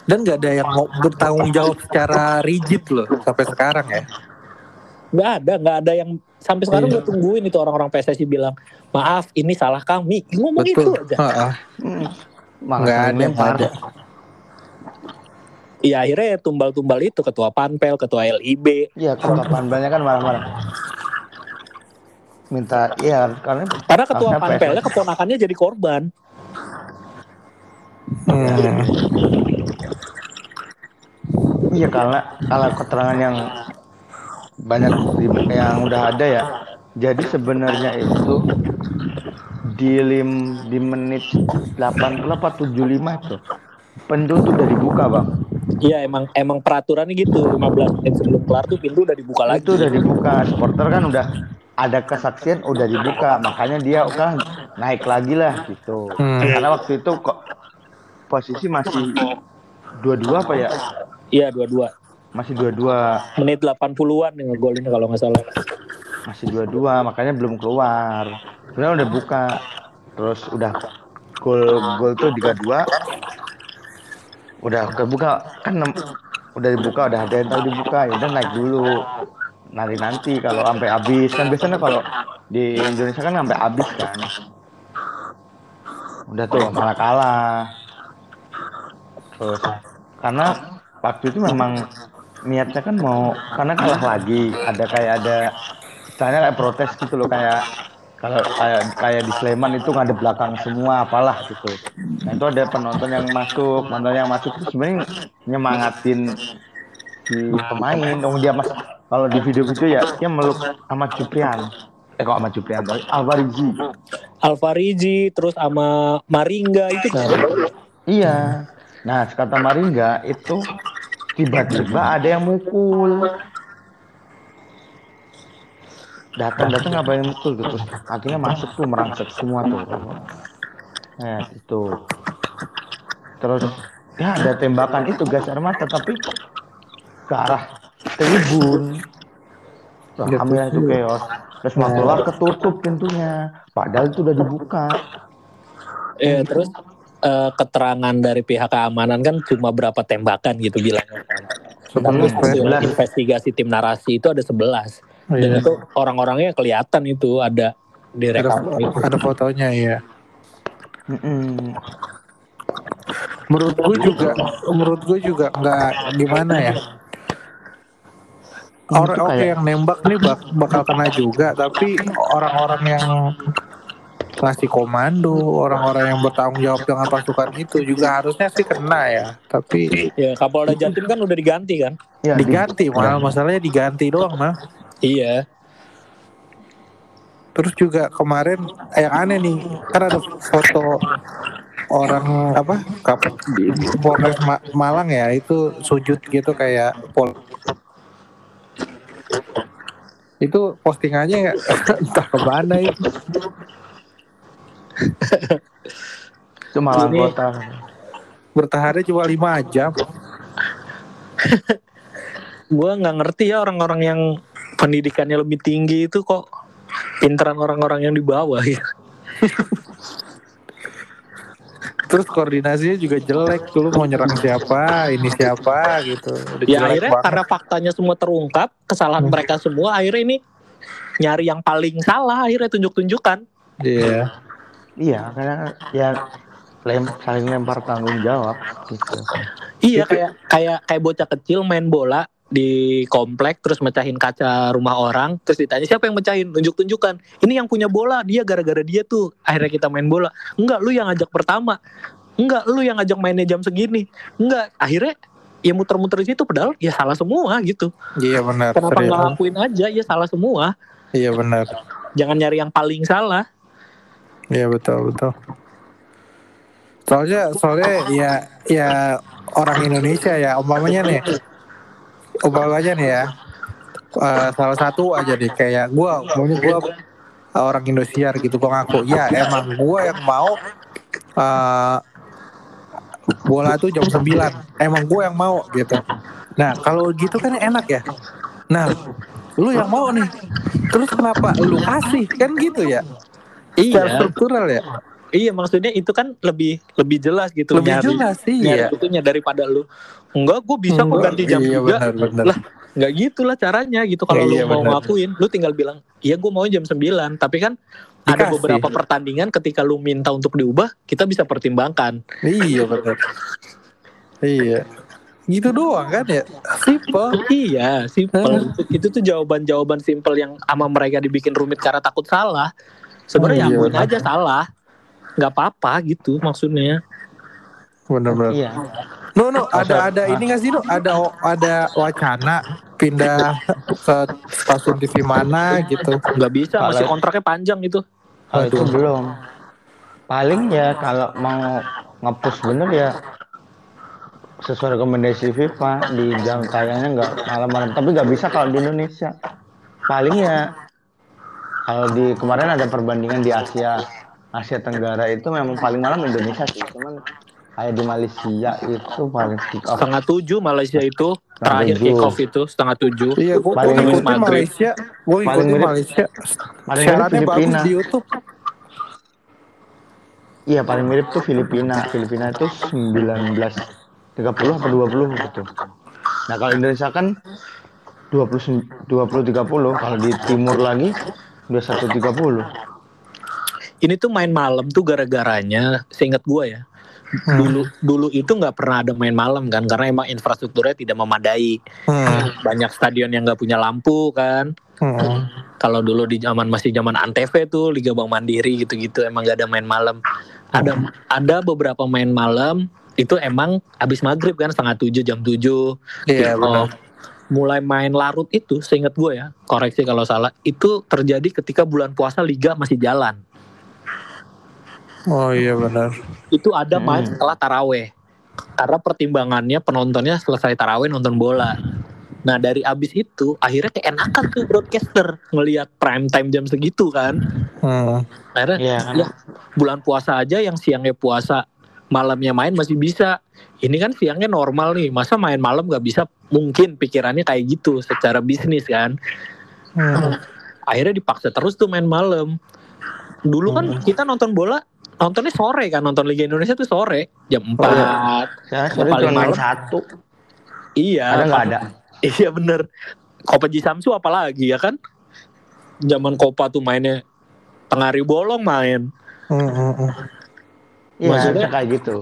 dan nggak ada yang mau bertanggung jawab secara rigid loh sampai sekarang ya Nggak ada, nggak ada yang sampai sekarang Iya. gue tungguin itu orang-orang PSSI bilang maaf ini salah kami. Ngomong itu betul aja. Ha-ha. Hmm. Malah nggak saling ada lempar. nggak ada Iya akhirnya ya tumbal-tumbal itu ketua Panpel, ketua LIB. Iya, ketua panpelnya kan marah-marah. Minta, iya karena Karena ketua Harusnya Panpelnya keponakannya jadi korban. Hmm. iya karena kalau keterangan yang banyak di- yang udah ada ya. Jadi sebenarnya itu di lim di menit 80 apa 75 itu pintu tuh udah dibuka bang Iya emang emang peraturannya gitu 15 menit sebelum kelar tuh pintu udah dibuka lagi. itu udah dibuka supporter kan udah ada kesaksian udah dibuka makanya dia udah naik lagi lah gitu Hmm. karena waktu itu kok posisi masih dua-dua apa ya Iya dua-dua. masih dua-dua Menit 80-an nih ngegolin kalau nggak salah. masih dua-dua makanya belum keluar sebenarnya udah buka terus udah gol gol tuh tiga dua. Udah kebuka kan udah dibuka udah ada yang tahu dibuka ya udah naik dulu. Nanti nanti kalau sampai habis. Kan biasanya kalau di Indonesia kan sampai habis kan. Udah tuh malah kalah. Terus karena waktu itu memang niatnya kan mau karena kalah lagi. Ada kayak ada istilahnya kayak protes gitu loh kayak kalau kayak kayak di Sleman itu nggak ada belakang semua apalah gitu. Nah itu ada penonton yang masuk penonton yang masuk itu sebenarnya nyemangatin si pemain. Dong dia mas kalau di video-video ya dia meluk sama Juprian. Eh kok sama Juprian? Sorry, Alvarizi Alvariji terus sama Maringga itu kan. iya. Nah kata Maringga itu tiba-tiba ada yang mukul datang-datang apa yang mukul gitu. Terus akhirnya masuk tuh merangsek semua tuh. Nah itu terus ya ada tembakan itu gas air mata tapi ke arah tribun. Ya, alhamdulillah itu chaos. Terus mau keluar ketutup pintunya. Padahal itu udah dibuka. Iya terus eh, keterangan dari pihak keamanan kan cuma berapa tembakan gitu bilangnya. kan. Tapi hasil investigasi tim narasi itu ada 11 dan Iya. itu orang-orangnya kelihatan itu ada di Ada, rekam itu. ada fotonya ya. Mm-mm. Menurut gue juga, menurut gue juga nggak gimana ya. Orang oke kayak- yang nembak nih bak- bakal kena juga, tapi orang-orang yang ngasih komando, orang-orang yang bertanggung jawab dengan pasukan itu juga harusnya sih kena ya. Tapi Ya Kapolda Jatim kan udah diganti kan? Ya, di- diganti malah masalahnya diganti doang mah. Iya. Terus juga kemarin eh, yang aneh nih kan ada foto orang apa kap di di Polres Ma- Malang ya itu sujud gitu kayak pol itu postingannya ya *laughs* entah ke mana itu. Itu malah Ini- kota. bertahannya cuma lima jam. *laughs* Gua nggak ngerti ya orang-orang yang pendidikannya lebih tinggi itu kok pinteran orang-orang yang di bawah ya. terus koordinasinya juga jelek lu mau nyerang siapa ini siapa gitu Udah Ya akhirnya banget. karena faktanya semua terungkap, kesalahan Hmm. mereka semua akhirnya ini nyari yang paling salah akhirnya tunjuk-tunjukkan. iya iya karena ya lem, saling lempar tanggung jawab gitu Iya kayak kayak kayak bocah kecil main bola di komplek terus mecahin kaca rumah orang terus ditanya siapa yang mecahin? Tunjuk-tunjukkan. Ini yang punya bola dia gara-gara dia tuh. Akhirnya kita main bola. Enggak lu yang ngajak pertama. Enggak lu yang ngajak mainnya jam segini. Enggak. Akhirnya ya muter-muter di situ padahal ya salah semua gitu. Iya benar. Kenapa nggak lakuin aja? Ya salah semua. Iya benar. Jangan nyari yang paling salah. Iya betul betul. Soalnya soalnya ya ya orang Indonesia ya umpamanya nih umpamanya nih ya. Eh, salah satu aja nih kayak gua maunya gua orang Indosiar gitu gua ngaku ya emang gua yang mau eh, bola tuh jam 9 emang gua yang mau gitu. Nah kalau gitu kan enak ya. Nah lu yang mau nih terus kenapa lu kasih? Kan gitu ya. Iya. Struktural ya iya maksudnya itu kan lebih lebih jelas gitu lebih nyari jelas sih nyari ya itunya daripada lu. Enggak gue bisa kok ganti jam iya, juga. benar benar. Lah, nggak gitulah caranya gitu kalau Iya, lu mau benar. ngakuin. Lu tinggal bilang iya gue mau jam 9 tapi kan ada Dikasih. beberapa pertandingan ketika lu minta untuk diubah kita bisa pertimbangkan. Iya benar. Iya. Gitu doang kan ya? Simple. Iya simple. Itu, itu tuh jawaban-jawaban simple yang sama mereka dibikin rumit karena takut salah. Sebenarnya Oh, iya. akuin aja salah nggak apa-apa gitu maksudnya. Benar benar iya. No no ada ada ini nggak sih no? Ada ada wacana pindah ke stasiun TV mana gitu? Nggak bisa masih Kalau- kontraknya panjang itu. Kalau itu belum. Paling ya kalau mau ngepush bener ya sesuai rekomendasi FIFA di jam tayangnya nggak malam-malam. Tapi nggak bisa kalau di Indonesia. Paling ya kalau di kemarin ada perbandingan di Asia Asia Tenggara itu memang paling malam Indonesia sih cuman kayak di Malaysia itu paling kick off Setengah tujuh Malaysia itu terakhir tujuh. kick off itu setengah tujuh. Iya, gue Paling ngikutin mirip. Malaysia. Gue Paling ngikutin mirip- Malaysia. paling mirip bagus Filipina. di YouTube. Iya paling mirip tuh Filipina. Filipina itu 19 30 apa 20 gitu. Nah, kalau Indonesia kan 20 20 30, kalau di timur lagi 21 30. Ini tuh main malam tuh gara-garanya, seingat gue ya. Hmm. Dulu dulu itu nggak pernah ada main malam kan, karena emang infrastrukturnya tidak memadai. Hmm. Banyak stadion yang nggak punya lampu kan. Hmm. Kalau dulu di zaman masih zaman Antv tuh Liga Bank Mandiri gitu-gitu emang gak ada main malam. Ada ada beberapa main malam itu emang habis maghrib kan setengah tujuh jam tujuh. Iya Gitu. Mulai main larut itu, seingat gue ya, koreksi kalau salah, itu terjadi ketika bulan puasa liga masih jalan. Oh iya benar. Itu ada Hmm. main setelah taraweh. Karena pertimbangannya penontonnya selesai taraweh nonton bola. Nah dari abis itu akhirnya keenakan tuh broadcaster ngelihat prime time jam segitu kan. Hmm. Akhirnya Iya, ya, bulan puasa aja yang siangnya puasa malamnya main masih bisa. Ini kan siangnya normal nih, masa main malam nggak bisa? Mungkin pikirannya kayak gitu secara bisnis kan. Hmm. Akhirnya dipaksa terus tuh main malam. Dulu kan Hmm. kita nonton bola nontonnya sore kan, nonton Liga Indonesia tuh sore jam 4. Saya sore Paling cuma main malam. satu. Iya. Ada nggak ada? *laughs* Iya bener. Kopaji Samsu apalagi ya kan? Zaman Kopa tuh mainnya tengah hari bolong main. Hmm, hmm, hmm. Iya, Maksudnya- kayak gitu.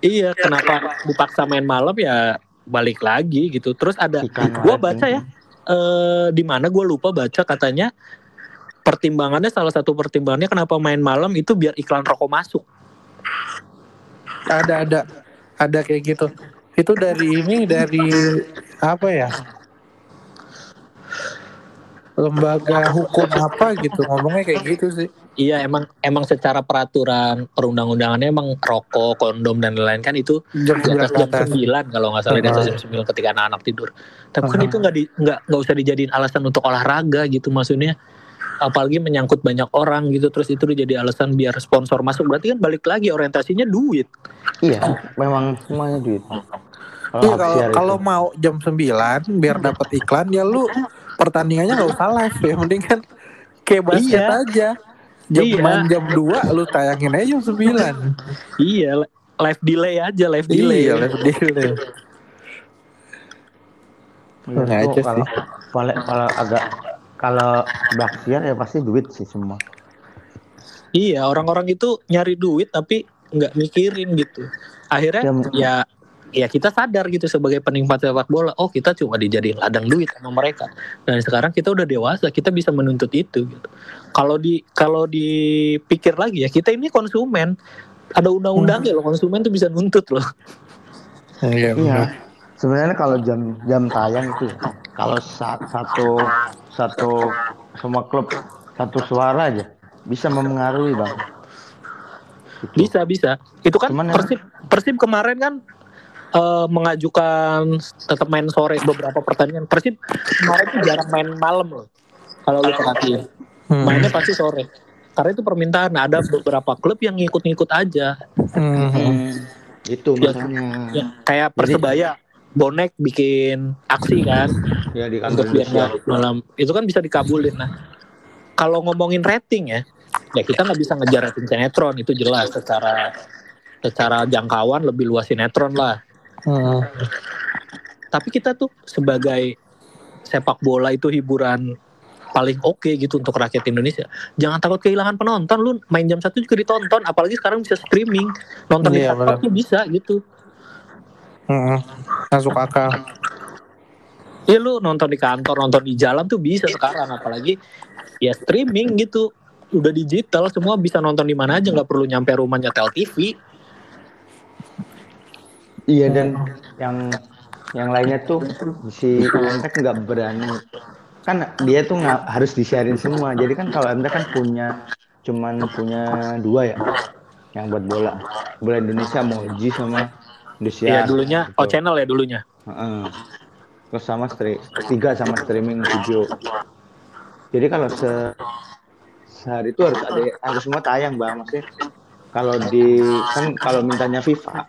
Iya, kenapa dipaksa main malam ya balik lagi gitu. Terus ada asin. baca ya eh di mana gue lupa baca katanya pertimbangannya salah satu pertimbangannya kenapa main malam itu biar iklan rokok masuk. Ada ada ada kayak gitu. Itu dari ini dari apa ya? Lembaga hukum apa gitu ngomongnya kayak gitu sih. Iya emang emang secara peraturan perundang-undangannya emang rokok, kondom dan lain-lain kan itu Jam di 9 atas ke jam. 9 kalau nggak salah di atas Uh-huh. jam 9 ketika anak-anak tidur. Tapi kan Uh-huh. itu nggak nggak nggak usah dijadiin alasan untuk olahraga gitu maksudnya. Apalagi menyangkut banyak orang gitu terus itu jadi alasan biar sponsor masuk berarti kan balik lagi orientasinya duit. Iya, memang semuanya duit. Kalau Iya kalau mau jam 9 biar dapat iklan ya lu pertandingannya nggak usah live ya mending kan kayak basket Iya. aja. Jam Iya. main jam 2 lu tayangin aja jam 9. Iya, li- live delay aja, live delay. Iya, live delay. Iya, Nggak itu aja kalau, kalau kalau agak kalau Baksiar ya pasti duit sih semua. Iya, orang-orang itu nyari duit tapi nggak mikirin gitu. Akhirnya Yang- ya ya kita sadar gitu sebagai penikmat sepak bola, oh kita cuma dijadiin ladang duit sama mereka. Dan sekarang kita udah dewasa, kita bisa menuntut itu gitu. Kalau di kalau dipikir lagi ya, kita ini konsumen. Ada undang-undangnya loh, konsumen tuh bisa nuntut loh. Iya, Iya. benar. Sebenarnya kalau jam jam tayang itu ya, kalau sa- satu satu semua klub satu suara aja bisa mempengaruhi bang. Gitu. Bisa bisa. Itu kan Cuman ya- Persib Persib kemarin kan eh, mengajukan tetap main sore beberapa pertandingan. Persib kemarin tuh jarang main malam loh. Kalau lu perhatiin, Hmm. mainnya pasti sore. Karena itu permintaan. Ada beberapa klub yang ngikut-ngikut aja. Hmm. Itu Ya. makanya Ya, kayak Persebaya, bonek bikin aksi kan ya di kantor untuk biar malam. Itu kan bisa dikabulin. Nah, kalau ngomongin rating ya, ya kita nggak bisa ngejar rating sinetron itu jelas secara secara jangkauan lebih luas sinetron lah. Hmm. tapi kita tuh sebagai sepak bola itu hiburan paling oke gitu untuk rakyat Indonesia. Jangan takut kehilangan penonton. Lu main jam satu juga ditonton, apalagi sekarang bisa streaming, nonton di Iya, laptop bisa gitu. Hmm. Masuk akal. Iya lu nonton di kantor, nonton di jalan tuh bisa sekarang, apalagi ya streaming gitu. Udah digital, semua bisa nonton di mana aja, nggak perlu nyampe rumah nyetel TV. Iya dan yang yang lainnya tuh si Emtek nggak berani kan dia tuh nggak harus disiarin semua jadi kan kalau Emtek kan punya cuman punya dua ya yang buat bola bola Indonesia Moji sama Indosiar Iya dulunya, gitu. oh channel ya dulunya. Heeh. Terus sama stri tiga sama streaming video jadi kalau se sehari itu harus ada harus semua tayang bang maksudnya kalau di kan kalau mintanya FIFA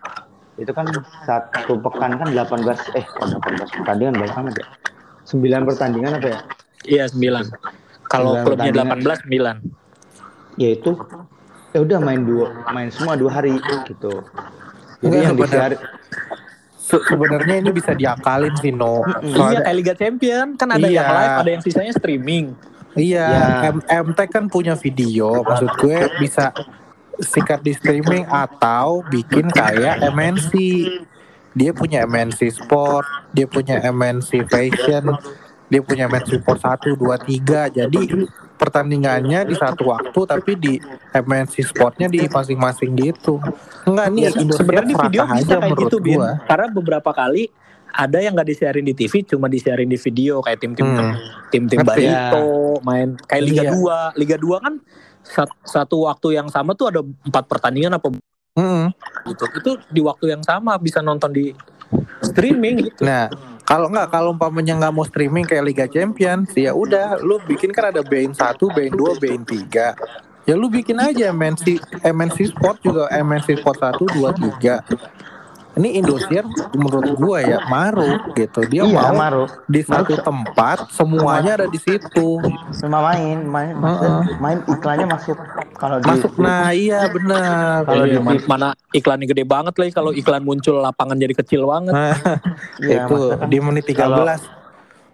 itu kan satu pekan kan 18 eh kok 18 pertandingan banyak amat ya 9 pertandingan apa ya Iya 9. Kalau Sembilan klubnya pertandingan. 18 9. ya itu ya udah main dua main semua dua hari gitu jadi Enggak, yang sebenarnya- disiar Se- Sebenarnya ini bisa diakalin sih No. Iya Soalnya- kayak Liga Champion kan ada Iya. yang live, ada yang sisanya streaming. Iya, Ya. M- MT kan punya video, maksud gue bisa sikat di streaming atau bikin kayak MNC. Dia punya MNC Sport, dia punya MNC Fashion, dia punya MNC Sport 1, 2, 3. Jadi pertandingannya di satu waktu tapi di MNC Sportnya di masing-masing gitu. Enggak nih, Ya, sebenarnya di video bisa aja kayak gitu, Bin. gua. Karena beberapa kali ada yang nggak disiarin di TV, cuma disiarin di video kayak tim-tim Hmm. tim-tim Ngerti. Barito main kayak Liga Iya. 2. Liga 2 kan sat- satu waktu yang sama tuh ada empat pertandingan apa Mm. gitu. Itu di waktu yang sama bisa nonton di streaming gitu. Nah, kalau nggak kalau umpamanya nggak mau streaming kayak Liga Champions, ya udah lu bikin kan ada BN 1, BN 2, BN 3. Ya lu bikin aja MNC MNC Sport juga MNC Sport 1, 2, 3. Ini Indosiar menurut gua ya maruk gitu. Dia iya mau Maru di satu tempat semuanya ada di situ. cuma main main maksudnya main iklannya masuk kalau di Masuk nah iya benar. Kalau Iya, di man- TV. mana iklannya gede banget lagi kalau iklan muncul lapangan jadi kecil banget. Nah, *laughs* Iya, itu kan di menit 13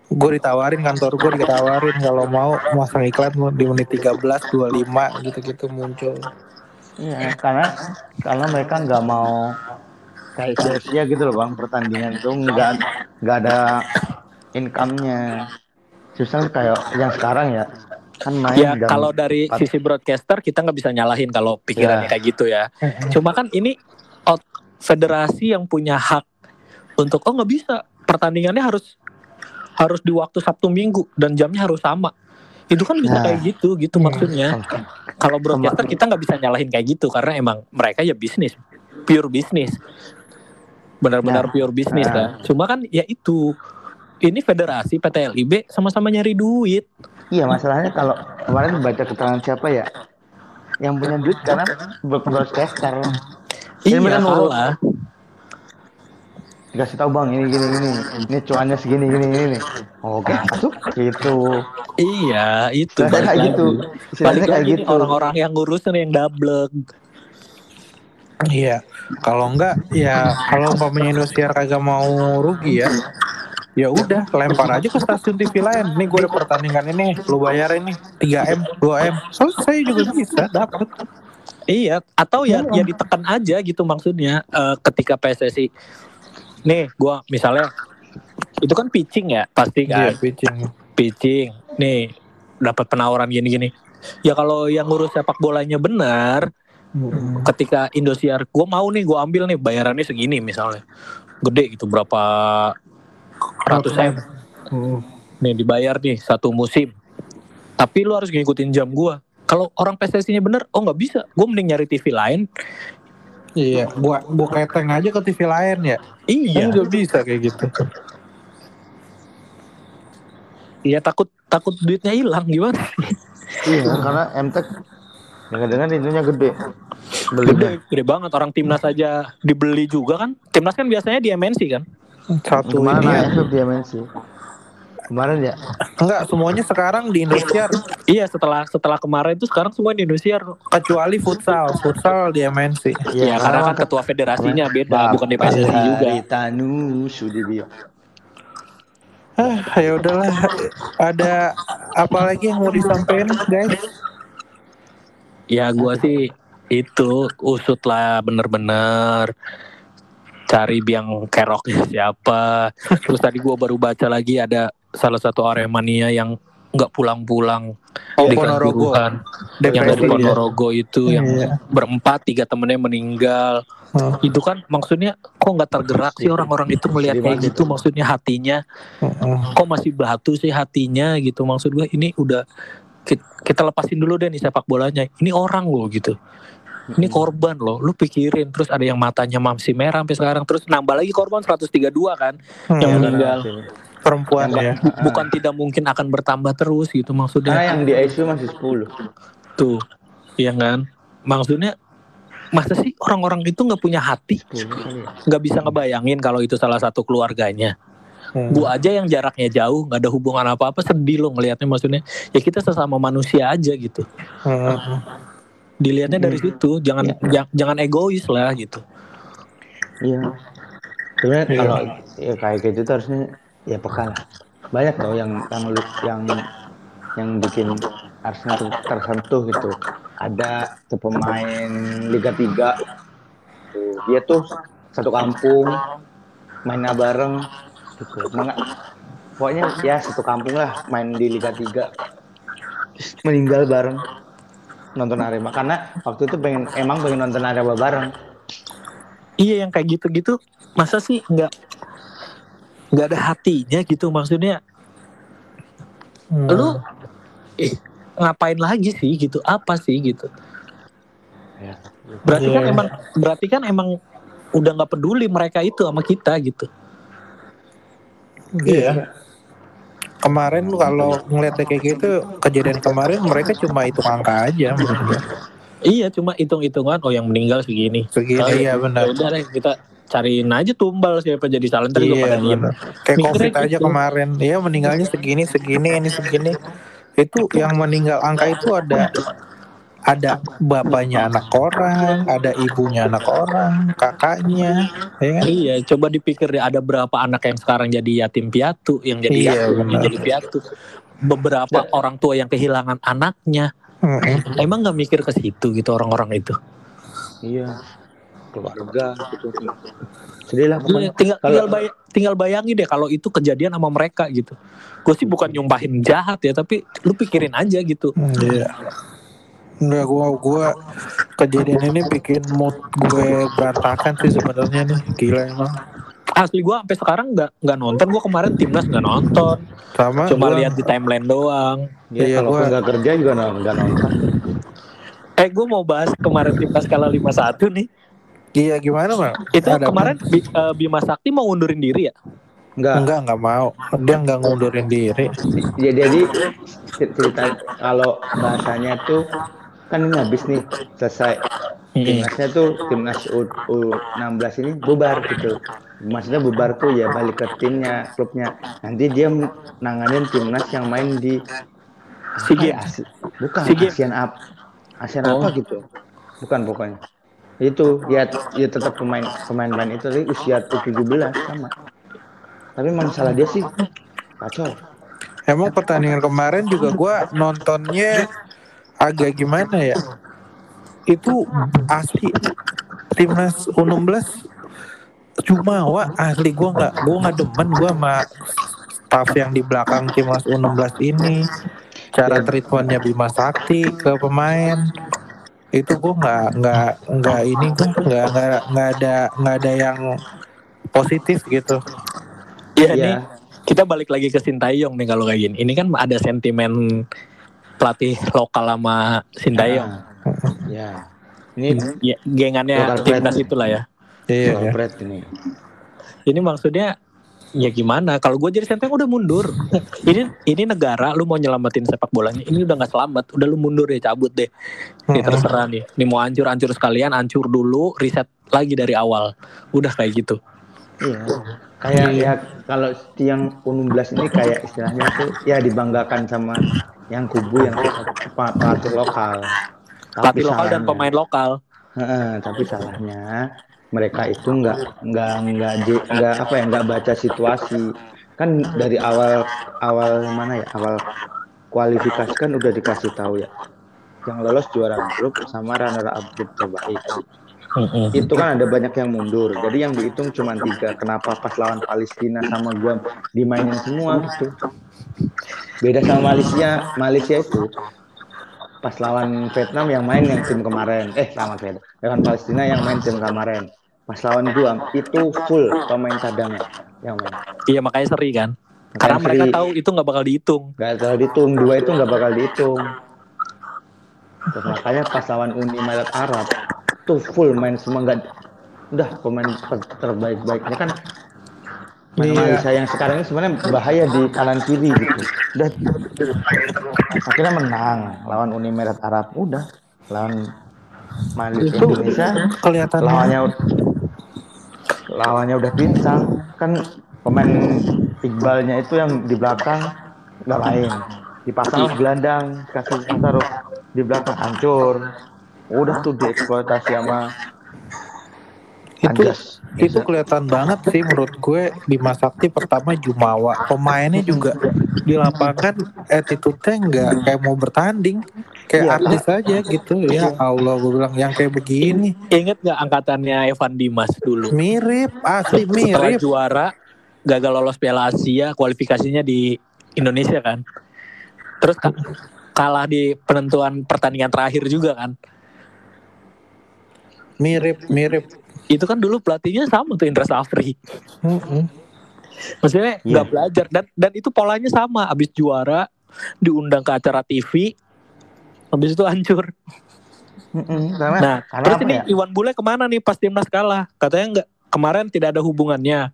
gue ditawarin kantor gue ditawarin kalau mau masang iklan di menit 13 25 gitu-gitu muncul Iya, karena karena mereka nggak mau kayak sia-sia gitu loh bang pertandingan itu nggak nggak ada income-nya. Susah kayak yang sekarang ya kan main Ya jam- kalau dari empat. sisi broadcaster kita nggak bisa nyalahin kalau pikirannya Ya. kayak gitu ya. *laughs* Cuma kan ini out federasi yang punya hak untuk oh nggak bisa pertandingannya harus harus di waktu Sabtu Minggu dan jamnya harus sama. Itu kan bisa Nah. kayak gitu gitu maksudnya. Kalau broadcaster kita nggak bisa nyalahin kayak gitu karena emang mereka ya bisnis, pure bisnis. Benar-benar Nah. pure bisnis Nah. kan. Cuma kan ya itu ini federasi PT LIB sama-sama nyari duit. Iya masalahnya kalau kemarin baca keterangan siapa ya yang punya duit karena broadcaster Ini Iya salah. dikasih tahu bang ini gini gini ini cuannya segini gini gini nih oke masuk gitu Iya, itu balik kayak gitu Balik kayak gitu orang-orang yang ngurusin yang double. Iya. Kalau enggak ya kalau umpamanya Indosiar kagak mau rugi ya ya udah lempar aja ke stasiun TV lain. Nih gue ada pertandingan ini lu bayarin nih 3 m 2 m. Selesai juga bisa dapat Iya, atau ya Iya. ya ditekan aja gitu maksudnya Eh, ketika PSSI nih gua misalnya itu kan pitching ya pasti iya kan pitching. Pitching. Nih dapat penawaran gini-gini. Ya kalau yang ngurus sepak bolanya benar Mm-mm. ketika Indosiar gua mau nih gua ambil nih bayarannya segini misalnya. Gede gitu berapa ratus m. Mm. nih dibayar nih satu musim. Tapi lu harus ngikutin jam gua. Kalau orang PSSI-nya bener oh nggak bisa. Gue mending nyari TV lain. Iya gua gua keteng aja ke TV lain ya. Iya. Kan juga bisa kayak gitu. Iya takut takut duitnya hilang gimana? Iya karena MTek dengan-dengan itunya gede. Beli. Gede gede banget. Orang timnas aja dibeli juga kan. Timnas kan biasanya di MNC kan? Satu ke mana ini ya. itu dia sih kemarin ya? Enggak semuanya sekarang di Indosiar. Iya setelah setelah kemarin itu sekarang semua di Indonesia kecuali futsal. Futsal di MNC ya, karena kan ketua federasinya beda bukan di PSSI juga. Tanu Sudibyo. Ah ya udahlah. Ada apa lagi yang mau disampaikan guys ya gua sih itu usut lah bener-bener cari biang keroknya *laughs* siapa terus tadi gua baru baca lagi ada salah satu Aremania yang nggak pulang-pulang Oh, di Ponorogo. Kanjuruhan. yang dari Depresi ya. Ponorogo itu yang Iya. berempat tiga temennya meninggal Oh. itu kan maksudnya kok nggak tergerak sih orang-orang itu melihat Sedih kayak banget gitu maksudnya hatinya kok masih batu sih hatinya gitu maksud gue ini udah kita lepasin dulu deh nih sepak bolanya. Ini orang loh gitu. Ini korban loh. Lu pikirin terus ada yang matanya masih merah sampai sekarang terus nambah lagi korban 132 kan yang Hmm, meninggal. perempuan ya Bu- bukan tidak mungkin akan bertambah terus gitu maksudnya. Yang di ICU masih 10 Tuh, iya kan? Maksudnya masa sih orang-orang itu nggak punya hati, 10 kali ya. nggak bisa ngebayangin kalau itu salah satu keluarganya. Hmm. Gua aja yang jaraknya jauh, nggak ada hubungan apa-apa, sedih loh ngelihatnya. Maksudnya ya kita sesama manusia aja gitu. Hmm. Dilihatnya dari situ, jangan ja- jangan egois lah gitu. Iya. Sebenarnya Iya. kalau ya kayak gitu tuh harusnya ya peka lah. Banyak tau yang yang yang yang bikin Arsenal tuh tersentuh gitu. Ada tuh pemain Liga 3 tuh, dia tuh satu kampung mainnya bareng gitu. Menga- pokoknya ya satu kampung lah main di Liga 3 Terus meninggal bareng nonton Arema karena waktu itu pengen emang pengen nonton Arema bareng Iya yang kayak gitu-gitu, masa sih nggak nggak ada hatinya gitu maksudnya. Hmm. Lu eh, ngapain lagi sih gitu? Apa sih gitu? ya Berarti kan Iya. emang berarti kan emang udah nggak peduli mereka itu sama kita gitu. Iya. Kemarin lu kalau ngeliat kayak gitu kejadian kemarin mereka cuma itu angka aja. Iya cuma hitung-hitungan oh yang meninggal segini. Segini Oh, iya Ya benar. udah deh kita cariin aja tumbal siapa jadi salon juga Iya pada diem. Kayak Mikirnya covid aja gitu. kemarin, iya meninggalnya segini segini ini segini. Itu yang meninggal angka itu ada ada bapaknya anak orang, ada ibunya anak orang, kakaknya, ya kan? Iya, coba dipikir deh ada berapa anak yang sekarang jadi yatim piatu, yang jadi Iya, yatim, yang jadi piatu. Beberapa orang tua yang kehilangan anaknya, Mm-mm. emang nggak mikir ke situ gitu orang-orang itu. Iya. Keluarga gitu. Sedih lah pokoknya. tinggal Kalau- tinggal, bay- tinggal bayangin deh kalau itu kejadian sama mereka gitu. Gue sih bukan nyumpahin jahat ya, tapi lu pikirin aja gitu. Iya. Enggak gua gua kejadian ini bikin mood gue berantakan sih sebenarnya nih. Gila emang. Asli gue sampai sekarang nggak nggak nonton. Gue kemarin timnas nggak nonton, Sama cuma gua- lihat di timeline doang. Ya, Iya, kalau gua- nggak kerja juga nggak nonton. Eh gue mau bahas kemarin timnas kalah 5-1 nih. Iya gimana, Bang? Itu Ada kemarin Bi- eh, Bima Sakti mau ngundurin diri ya? Enggak. Enggak, enggak mau. Dia enggak ngundurin diri. Ya, jadi cerita kalau bahasanya tuh kan ini habis nih selesai timnasnya tuh timnas U, U16 ini bubar gitu. Maksudnya bubar tuh ya balik ke timnya, klubnya. Nanti dia nanganin timnas yang main di ya, Games. Asi- bukan Games. ASEAN Up. ASEAN Oh. apa gitu. Bukan pokoknya. Itu ya ya tetap pemain pemain-pemain itu tapi usia U17 sama. Tapi emang salah dia sih kacau. Emang pertandingan kemarin juga gua nontonnya agak gimana ya? Itu asli timnas U16 cuma wah asli gua nggak gua nggak demen gua sama staff yang di belakang timnas U16 ini cara Ya. treatmentnya Bima Sakti ke pemain itu gua nggak nggak nggak ini gua nggak nggak nggak ada nggak ada yang positif gitu Iya Iya. nih kita balik lagi ke Sintayong nih kalau kayak gini. Ini kan ada sentimen pelatih lokal sama Sintayong. Nah, ya. Ini Ya, gengannya timnas itulah ya. iya pride ini. Ini maksudnya ya gimana? Kalau gue jadi Sintayong udah mundur. *laughs* ini ini negara lu mau nyelamatin sepak bolanya. Ini udah nggak selamat. Udah lu mundur deh, cabut deh. Ini Mm-mm. terserah nih. Ini mau hancur-hancur sekalian, hancur dulu, riset lagi dari awal. Udah kayak gitu. Iya. Kayak ya kalau yang U16 ini kayak istilahnya tuh ya dibanggakan sama yang kubu yang pelatih lokal. Pelatih lokal dan salahnya- pemain lokal. Tapi salahnya mereka itu nggak nggak nggak nggak apa ya nggak baca situasi. Kan dari awal awal mana ya awal kualifikasi kan udah dikasih tahu ya. Yang lolos juara grup sama runner up grup terbaik itu kan ada banyak yang mundur. Jadi yang dihitung cuma tiga. Kenapa pas lawan Palestina sama gua dimainin semua gitu? Beda sama Malaysia. Malaysia itu pas lawan Vietnam yang main yang tim kemarin. Eh lawan Vietnam lawan Palestina yang main tim kemarin. Pas lawan gua itu full pemain cadangan yang main. Iya makanya seri kan. Karena Makanya mereka seri. tahu itu nggak bakal dihitung. nggak terlalu dihitung. Dua itu nggak bakal dihitung. Terus makanya pas lawan Uni Emirat Arab tuh full main semua nggak udah pemain ter- terbaik-baiknya kan. Main Iya. Yang sekarang ini sebenarnya bahaya di kanan kiri gitu. Udah. Akhirnya menang lawan Uni Emirat Arab. Udah lawan Malaysia Itu Indonesia. kelihatannya. Lawannya lawannya udah pincang kan pemain Iqbalnya itu yang di belakang nggak main. Dipasang gelandang kasih taruh di belakang hancur udah tuh dieksploitasi sama itu Anjas itu kelihatan banget sih menurut gue di Masakti pertama Jumawa pemainnya juga di lapangan attitude-nya nggak kayak mau bertanding kayak Iya. artis aja gitu ya Allah gue bilang yang kayak begini Ingat nggak angkatannya Evan Dimas dulu? mirip asli Setelah mirip juara, gagal lolos Piala Asia, kualifikasinya di Indonesia kan. Terus ka- kalah di penentuan pertandingan terakhir juga kan. Mirip mirip Itu kan dulu pelatihnya sama tuh Indra Safri. Maksudnya Iya. nggak belajar dan dan itu polanya sama. Abis juara diundang ke acara TV, habis itu hancur. Mm-mm, karena Nah, karena terus ini ya? Iwan Bule ke mana nih pas timnas kalah? Katanya nggak kemarin tidak ada hubungannya.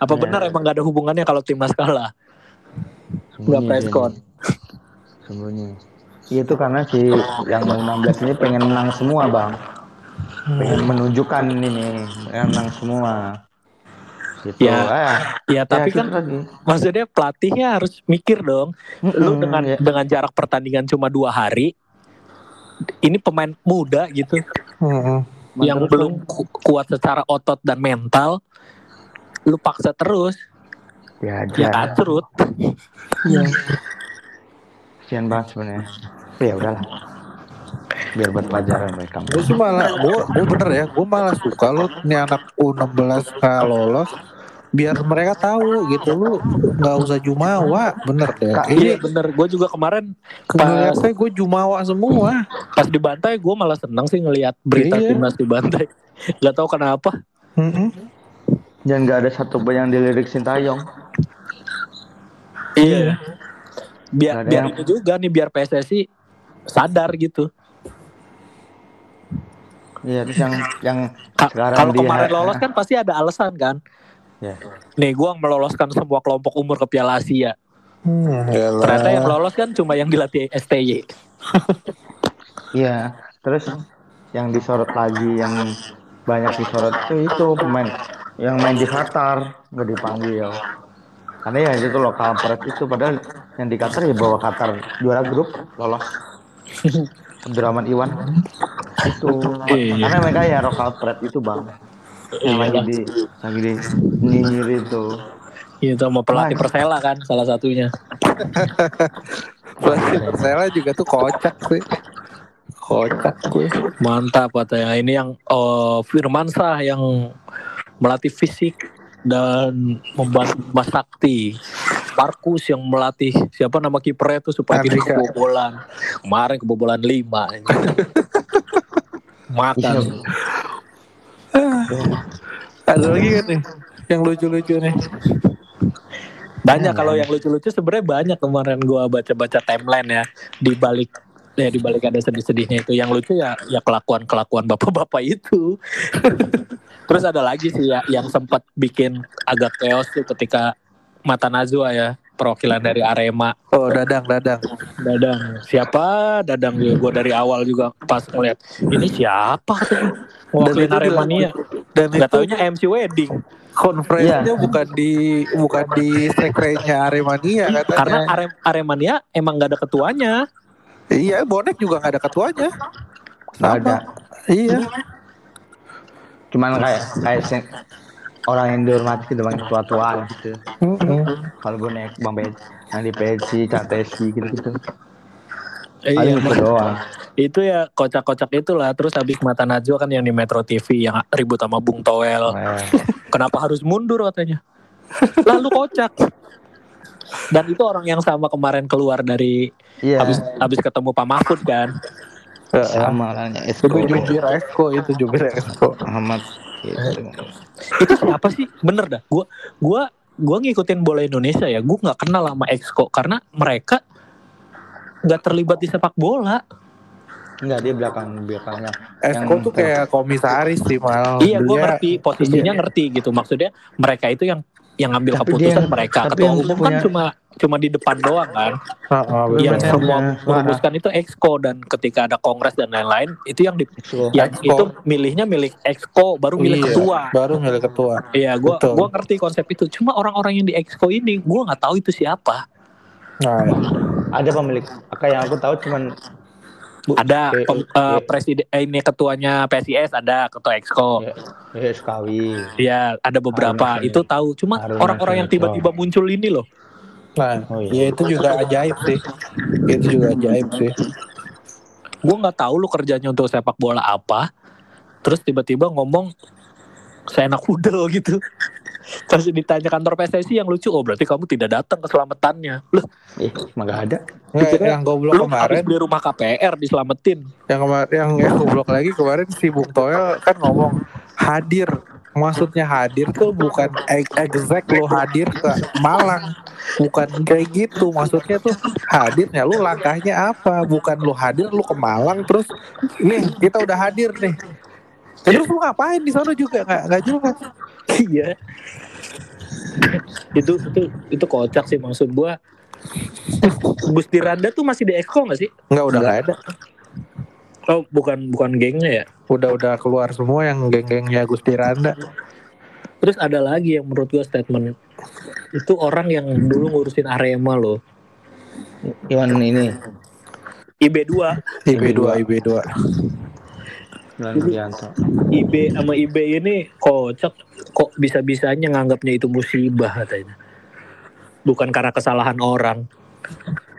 Apa Ya. benar emang nggak ada hubungannya kalau timnas kalah? Nggak con. Sembunyi. Iya itu karena si yang U16 ini pengen menang semua bang, pengen menunjukkan ini, pengen menang semua. Gitu. Ya, eh, Ya tapi ya, kan gitu maksudnya pelatihnya harus mikir dong. Lu dengan ya. dengan jarak pertandingan cuma dua hari, ini pemain muda gitu Mm-mm. yang Terus belum ku- kuat secara otot dan mental, lu paksa terus ya ya aja. kacrut. *laughs* Kasian banget sebenarnya. Tapi ya udahlah. Biar buat pelajaran mereka. gue sih malah gue gue bener ya gue malah suka lu nih anak U16 nggak lolos biar mereka tahu gitu lu nggak usah jumawa bener deh Kak, ini Iya bener, gue juga kemarin pas gue jumawa semua pas dibantai gue malah seneng sih ngelihat berita Iya. timnas dibantai. Gak tahu kenapa. Mm-mm. Dan nggak ada satu pun yang dilirik Sintayong. Iya. Biar Ada biar yang- ini juga nih biar PSSI sadar gitu. Iya, terus yang yang Kalau dia- kemarin lolos kan pasti ada alasan kan. Ya. Nih gue meloloskan semua kelompok umur ke Piala Asia. Hmm, yalah. Ternyata yang lolos kan cuma yang dilatih STY. Iya, terus yang disorot lagi yang banyak disorot itu itu pemain yang main di Qatar nggak dipanggil. Karena ya itu lokal pret itu padahal yang di Qatar ya bawa Qatar juara grup lolos. *laughs* Abdurrahman Iwan itu Iya. karena mereka ya lokal pret itu bang yang lagi di lagi di nyinyir itu Itu sama pelatih. Persela kan salah satunya. *laughs* Pelatih Persela juga tuh kocak sih kocak gue Mantap katanya. Ini yang oh, Firmansyah yang melatih fisik dan membantu Mas Sakti. Markus yang melatih siapa nama kipernya itu supaya tidak kebobolan. Kemarin kebobolan 5. *laughs* Makan. ada lagi kan nih yang lucu-lucu nih Banyak kalau yang lucu-lucu sebenarnya banyak kemarin gua baca-baca timeline ya di balik ya di balik ada sedih-sedihnya itu yang lucu ya ya kelakuan-kelakuan bapak-bapak itu. *laughs* Terus ada lagi sih ya yang sempat bikin agak chaos tuh ketika Mata Najwa ya perwakilan dari Arema. Oh dadang dadang. Dadang. Siapa? Dadang juga. Gue dari awal juga pas ngeliat ini siapa tuh mewakili itu Aremania. dan nggak itu taunya MC Wedding. Konferensinya bukan di bukan di sekretnya Aremania katanya. karena Arem Aremania emang nggak ada ketuanya. Iya bonek juga nggak ada ketuanya. Nggak ada. Iya. Cuman kayak kayak orang yang dihormati gitu bang tua-tua gitu. Mm-mm. kalau gue naik bang Peci yang di Peci Catesi gitu gitu Iya, itu doang. itu ya kocak-kocak itulah. Terus habis mata Najwa kan yang di Metro TV yang ribut sama Bung Toel Eh, kenapa harus mundur katanya? Lalu kocak. Dan itu orang yang sama kemarin keluar dari iya. habis habis ketemu Pak Mahfud kan. Sama lah itu itu jubir Esko itu jubir Esko Ahmad gitu. Itu siapa sih bener dah gua gua gua ngikutin bola Indonesia ya gua nggak kenal sama Exco karena mereka nggak terlibat di sepak bola Enggak, dia belakang belakangnya. Esko Yang- tuh kayak komisaris sih mal. Iya, gue ngerti posisinya ngerti gitu. Maksudnya mereka itu yang yang ngambil Tapi keputusan dia- mereka. tapi Ketua yang umum kan punya- cuma cuma di depan doang kan. Heeh, bener. yang semua Bener. merumuskan itu exco dan ketika ada kongres dan lain-lain itu yang di Exco. yang Exco. itu milihnya milik exco baru milik Iya, ketua. Baru milik ketua. Iya, gua Betul. gua ngerti konsep itu. Cuma orang-orang yang di exco ini gua nggak tahu itu siapa. Nah, Ada pemilik. Kayak yang aku tahu cuman Bu, Ada pem- eh, eh, presiden eh, ini ketuanya PSIS ada ketua exco. ya, ya. Iya, ada beberapa. Harun itu tahu. Cuma orang-orang yang tiba-tiba muncul ini loh. nah, Oh, ya iya. itu juga ajaib sih. Itu juga ajaib sih. Gua nggak tahu lu kerjanya untuk sepak bola apa. Terus tiba-tiba ngomong seenak udel gitu. Terus ditanya kantor PSSI yang lucu, oh berarti kamu tidak datang ke selamatannya. Loh, Eh, mah nggak ada. Nggak, Dikira yang goblok lu kemarin, beli rumah KPR diselamatin. yang kemarin yang, yang goblok lagi kemarin si Bung Toel kan ngomong hadir. Maksudnya hadir tuh bukan e- exact lo hadir ke Malang. Bukan kayak gitu. Maksudnya tuh hadirnya lu langkahnya apa? Bukan lu hadir lu ke Malang terus nih kita udah hadir nih. Terus lu ngapain di sana juga nggak nggak jelas. Iya. itu itu itu kocak sih maksud gua. Gus Diranda tuh masih di Exco gak sih? Nggak udah nggak ada. Oh, bukan bukan gengnya ya. Udah udah keluar semua yang geng-gengnya Gusti Randa. Terus ada lagi yang menurut gua statement itu orang yang dulu ngurusin Arema loh. Iwan ini. IB2, IB2 IB2. Widianto. IB sama IB ini kocak kok bisa-bisanya nganggapnya itu musibah katanya. Bukan karena kesalahan orang.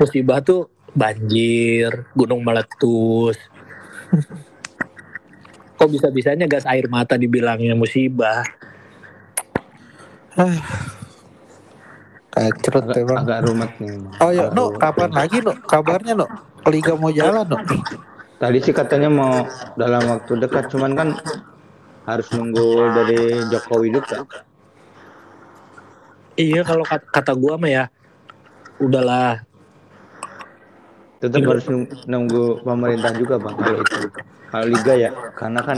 Musibah tuh banjir, gunung meletus. Kok bisa-bisanya gas air mata dibilangnya musibah? Kacret Agak, emang. agak rumit nih. Oh ya, no, kapan lagi no? Kabarnya no? Liga mau jalan no? Tadi sih katanya mau dalam waktu dekat, cuman kan harus nunggu dari Jokowi juga. Iya kalau kata, kata gua mah ya udahlah Tetap harus nung- nunggu pemerintah juga bang kalau itu. Kalau liga ya, karena kan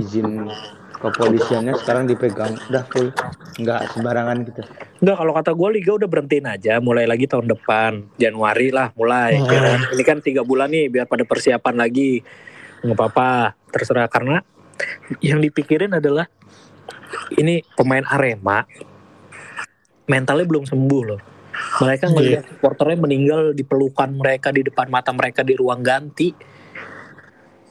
izin kepolisiannya sekarang dipegang udah full, nggak sembarangan gitu. Enggak, kalau kata gue Liga udah berhentiin aja, mulai lagi tahun depan, Januari lah mulai. Hmm. ya kan? Ini kan tiga bulan nih, biar pada persiapan lagi, nggak apa-apa, terserah karena yang dipikirin adalah ini pemain Arema mentalnya belum sembuh loh. Mereka ngelihat supporternya meninggal di pelukan mereka di depan mata mereka di ruang ganti.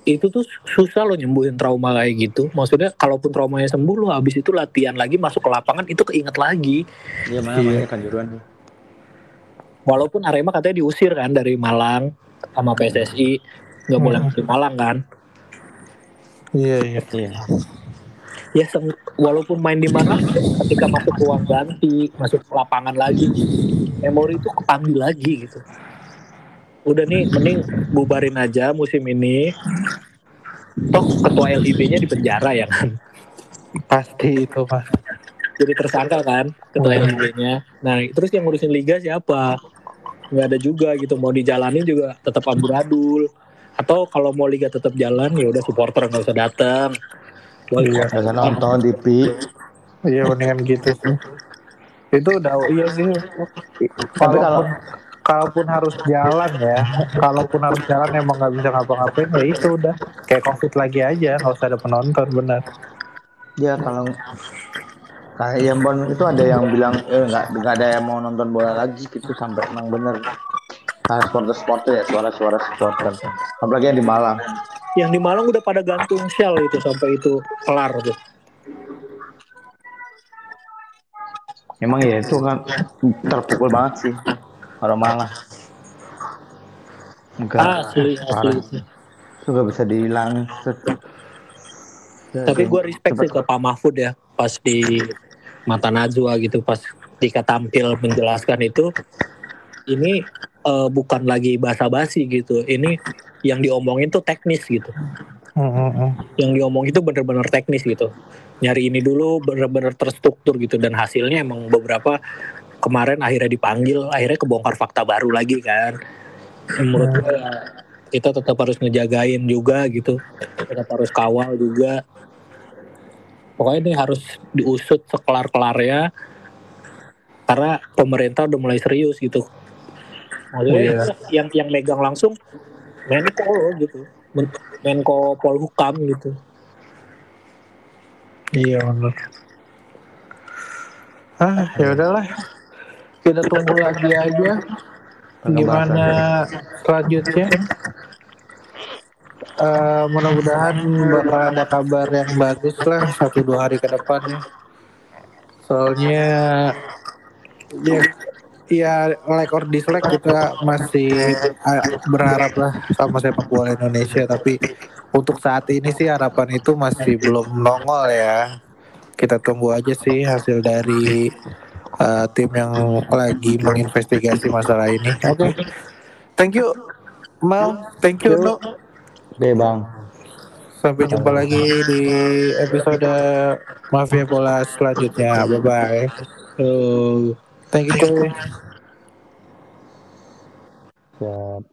Itu tuh susah loh nyembuhin trauma kayak gitu. Maksudnya kalaupun traumanya sembuh lo habis itu latihan lagi masuk ke lapangan itu keinget lagi. Iya mana Iya. kanjuruan. Walaupun Arema katanya diusir kan dari Malang sama PSSI nggak boleh Hmm. masuk Malang kan. Iya iya. Iya. Ya seng- walaupun main di Malang ketika masuk ruang ganti, masuk ke lapangan lagi, memori itu kepanggil lagi gitu. Udah nih mending bubarin aja musim ini. Toh ketua LIB-nya di penjara ya kan. Pasti itu mas. Jadi tersangka kan ketua Hmm. LIB-nya. Nah, terus yang ngurusin liga siapa? Nggak ada juga gitu. Mau dijalanin juga tetap amburadul. Atau kalau mau liga tetap jalan ya udah supporter nggak usah datang. Iya. Jangan nonton TV. Iya mendingan gitu sih. Itu udah iya sih. Tapi kalau Kalaupun harus jalan ya, kalaupun harus jalan emang nggak bisa ngapa-ngapain ya itu udah. Kayak covid lagi aja, nggak usah ada penonton benar. ya kalau kayak yang bon itu ada yang bilang eh nggak nggak ada yang mau nonton bola lagi gitu sampai emang bener. Nah, supporter supporter ya suara-suara supporter. Apalagi yang di Malang. Yang di Malang udah pada gantung shell itu sampai itu kelar tuh. emang ya itu kan terpukul banget sih orang Malang enggak Asli, parah. asli. itu nggak bisa dihilangin Tapi gue respect sih ke Pak Mahfud ya pas di Mata Najwa gitu pas ketika tampil menjelaskan itu ini eh, bukan lagi basa-basi gitu. Ini yang diomongin tuh teknis gitu. Yang diomongin itu bener-bener teknis gitu. Nyari ini dulu bener-bener terstruktur gitu dan hasilnya emang beberapa kemarin akhirnya dipanggil, akhirnya kebongkar fakta baru lagi kan. Menurut gue kita tetap harus ngejagain juga gitu tetap harus kawal juga pokoknya ini harus diusut sekelar kelarnya karena pemerintah udah mulai serius gitu maksudnya Iya. yang yang megang langsung Menko gitu Men- Menko Polhukam gitu Iya benar. Ah ya udahlah. Kita tunggu lagi aja gimana selanjutnya. Eh, mudah-mudahan bakal ada kabar yang bagus lah satu dua hari ke depan ya. Soalnya ya, ya like or dislike kita masih ah, berharap lah sama sepak bola Indonesia tapi untuk saat ini sih harapan itu masih belum nongol ya. Kita tunggu aja sih hasil dari uh, tim yang lagi menginvestigasi masalah ini. Oke. Thank you Mal, thank you No. Oke bang. Sampai jumpa lagi di episode Mafia Bola selanjutnya. Bye bye. Eh, Thank you. Siap.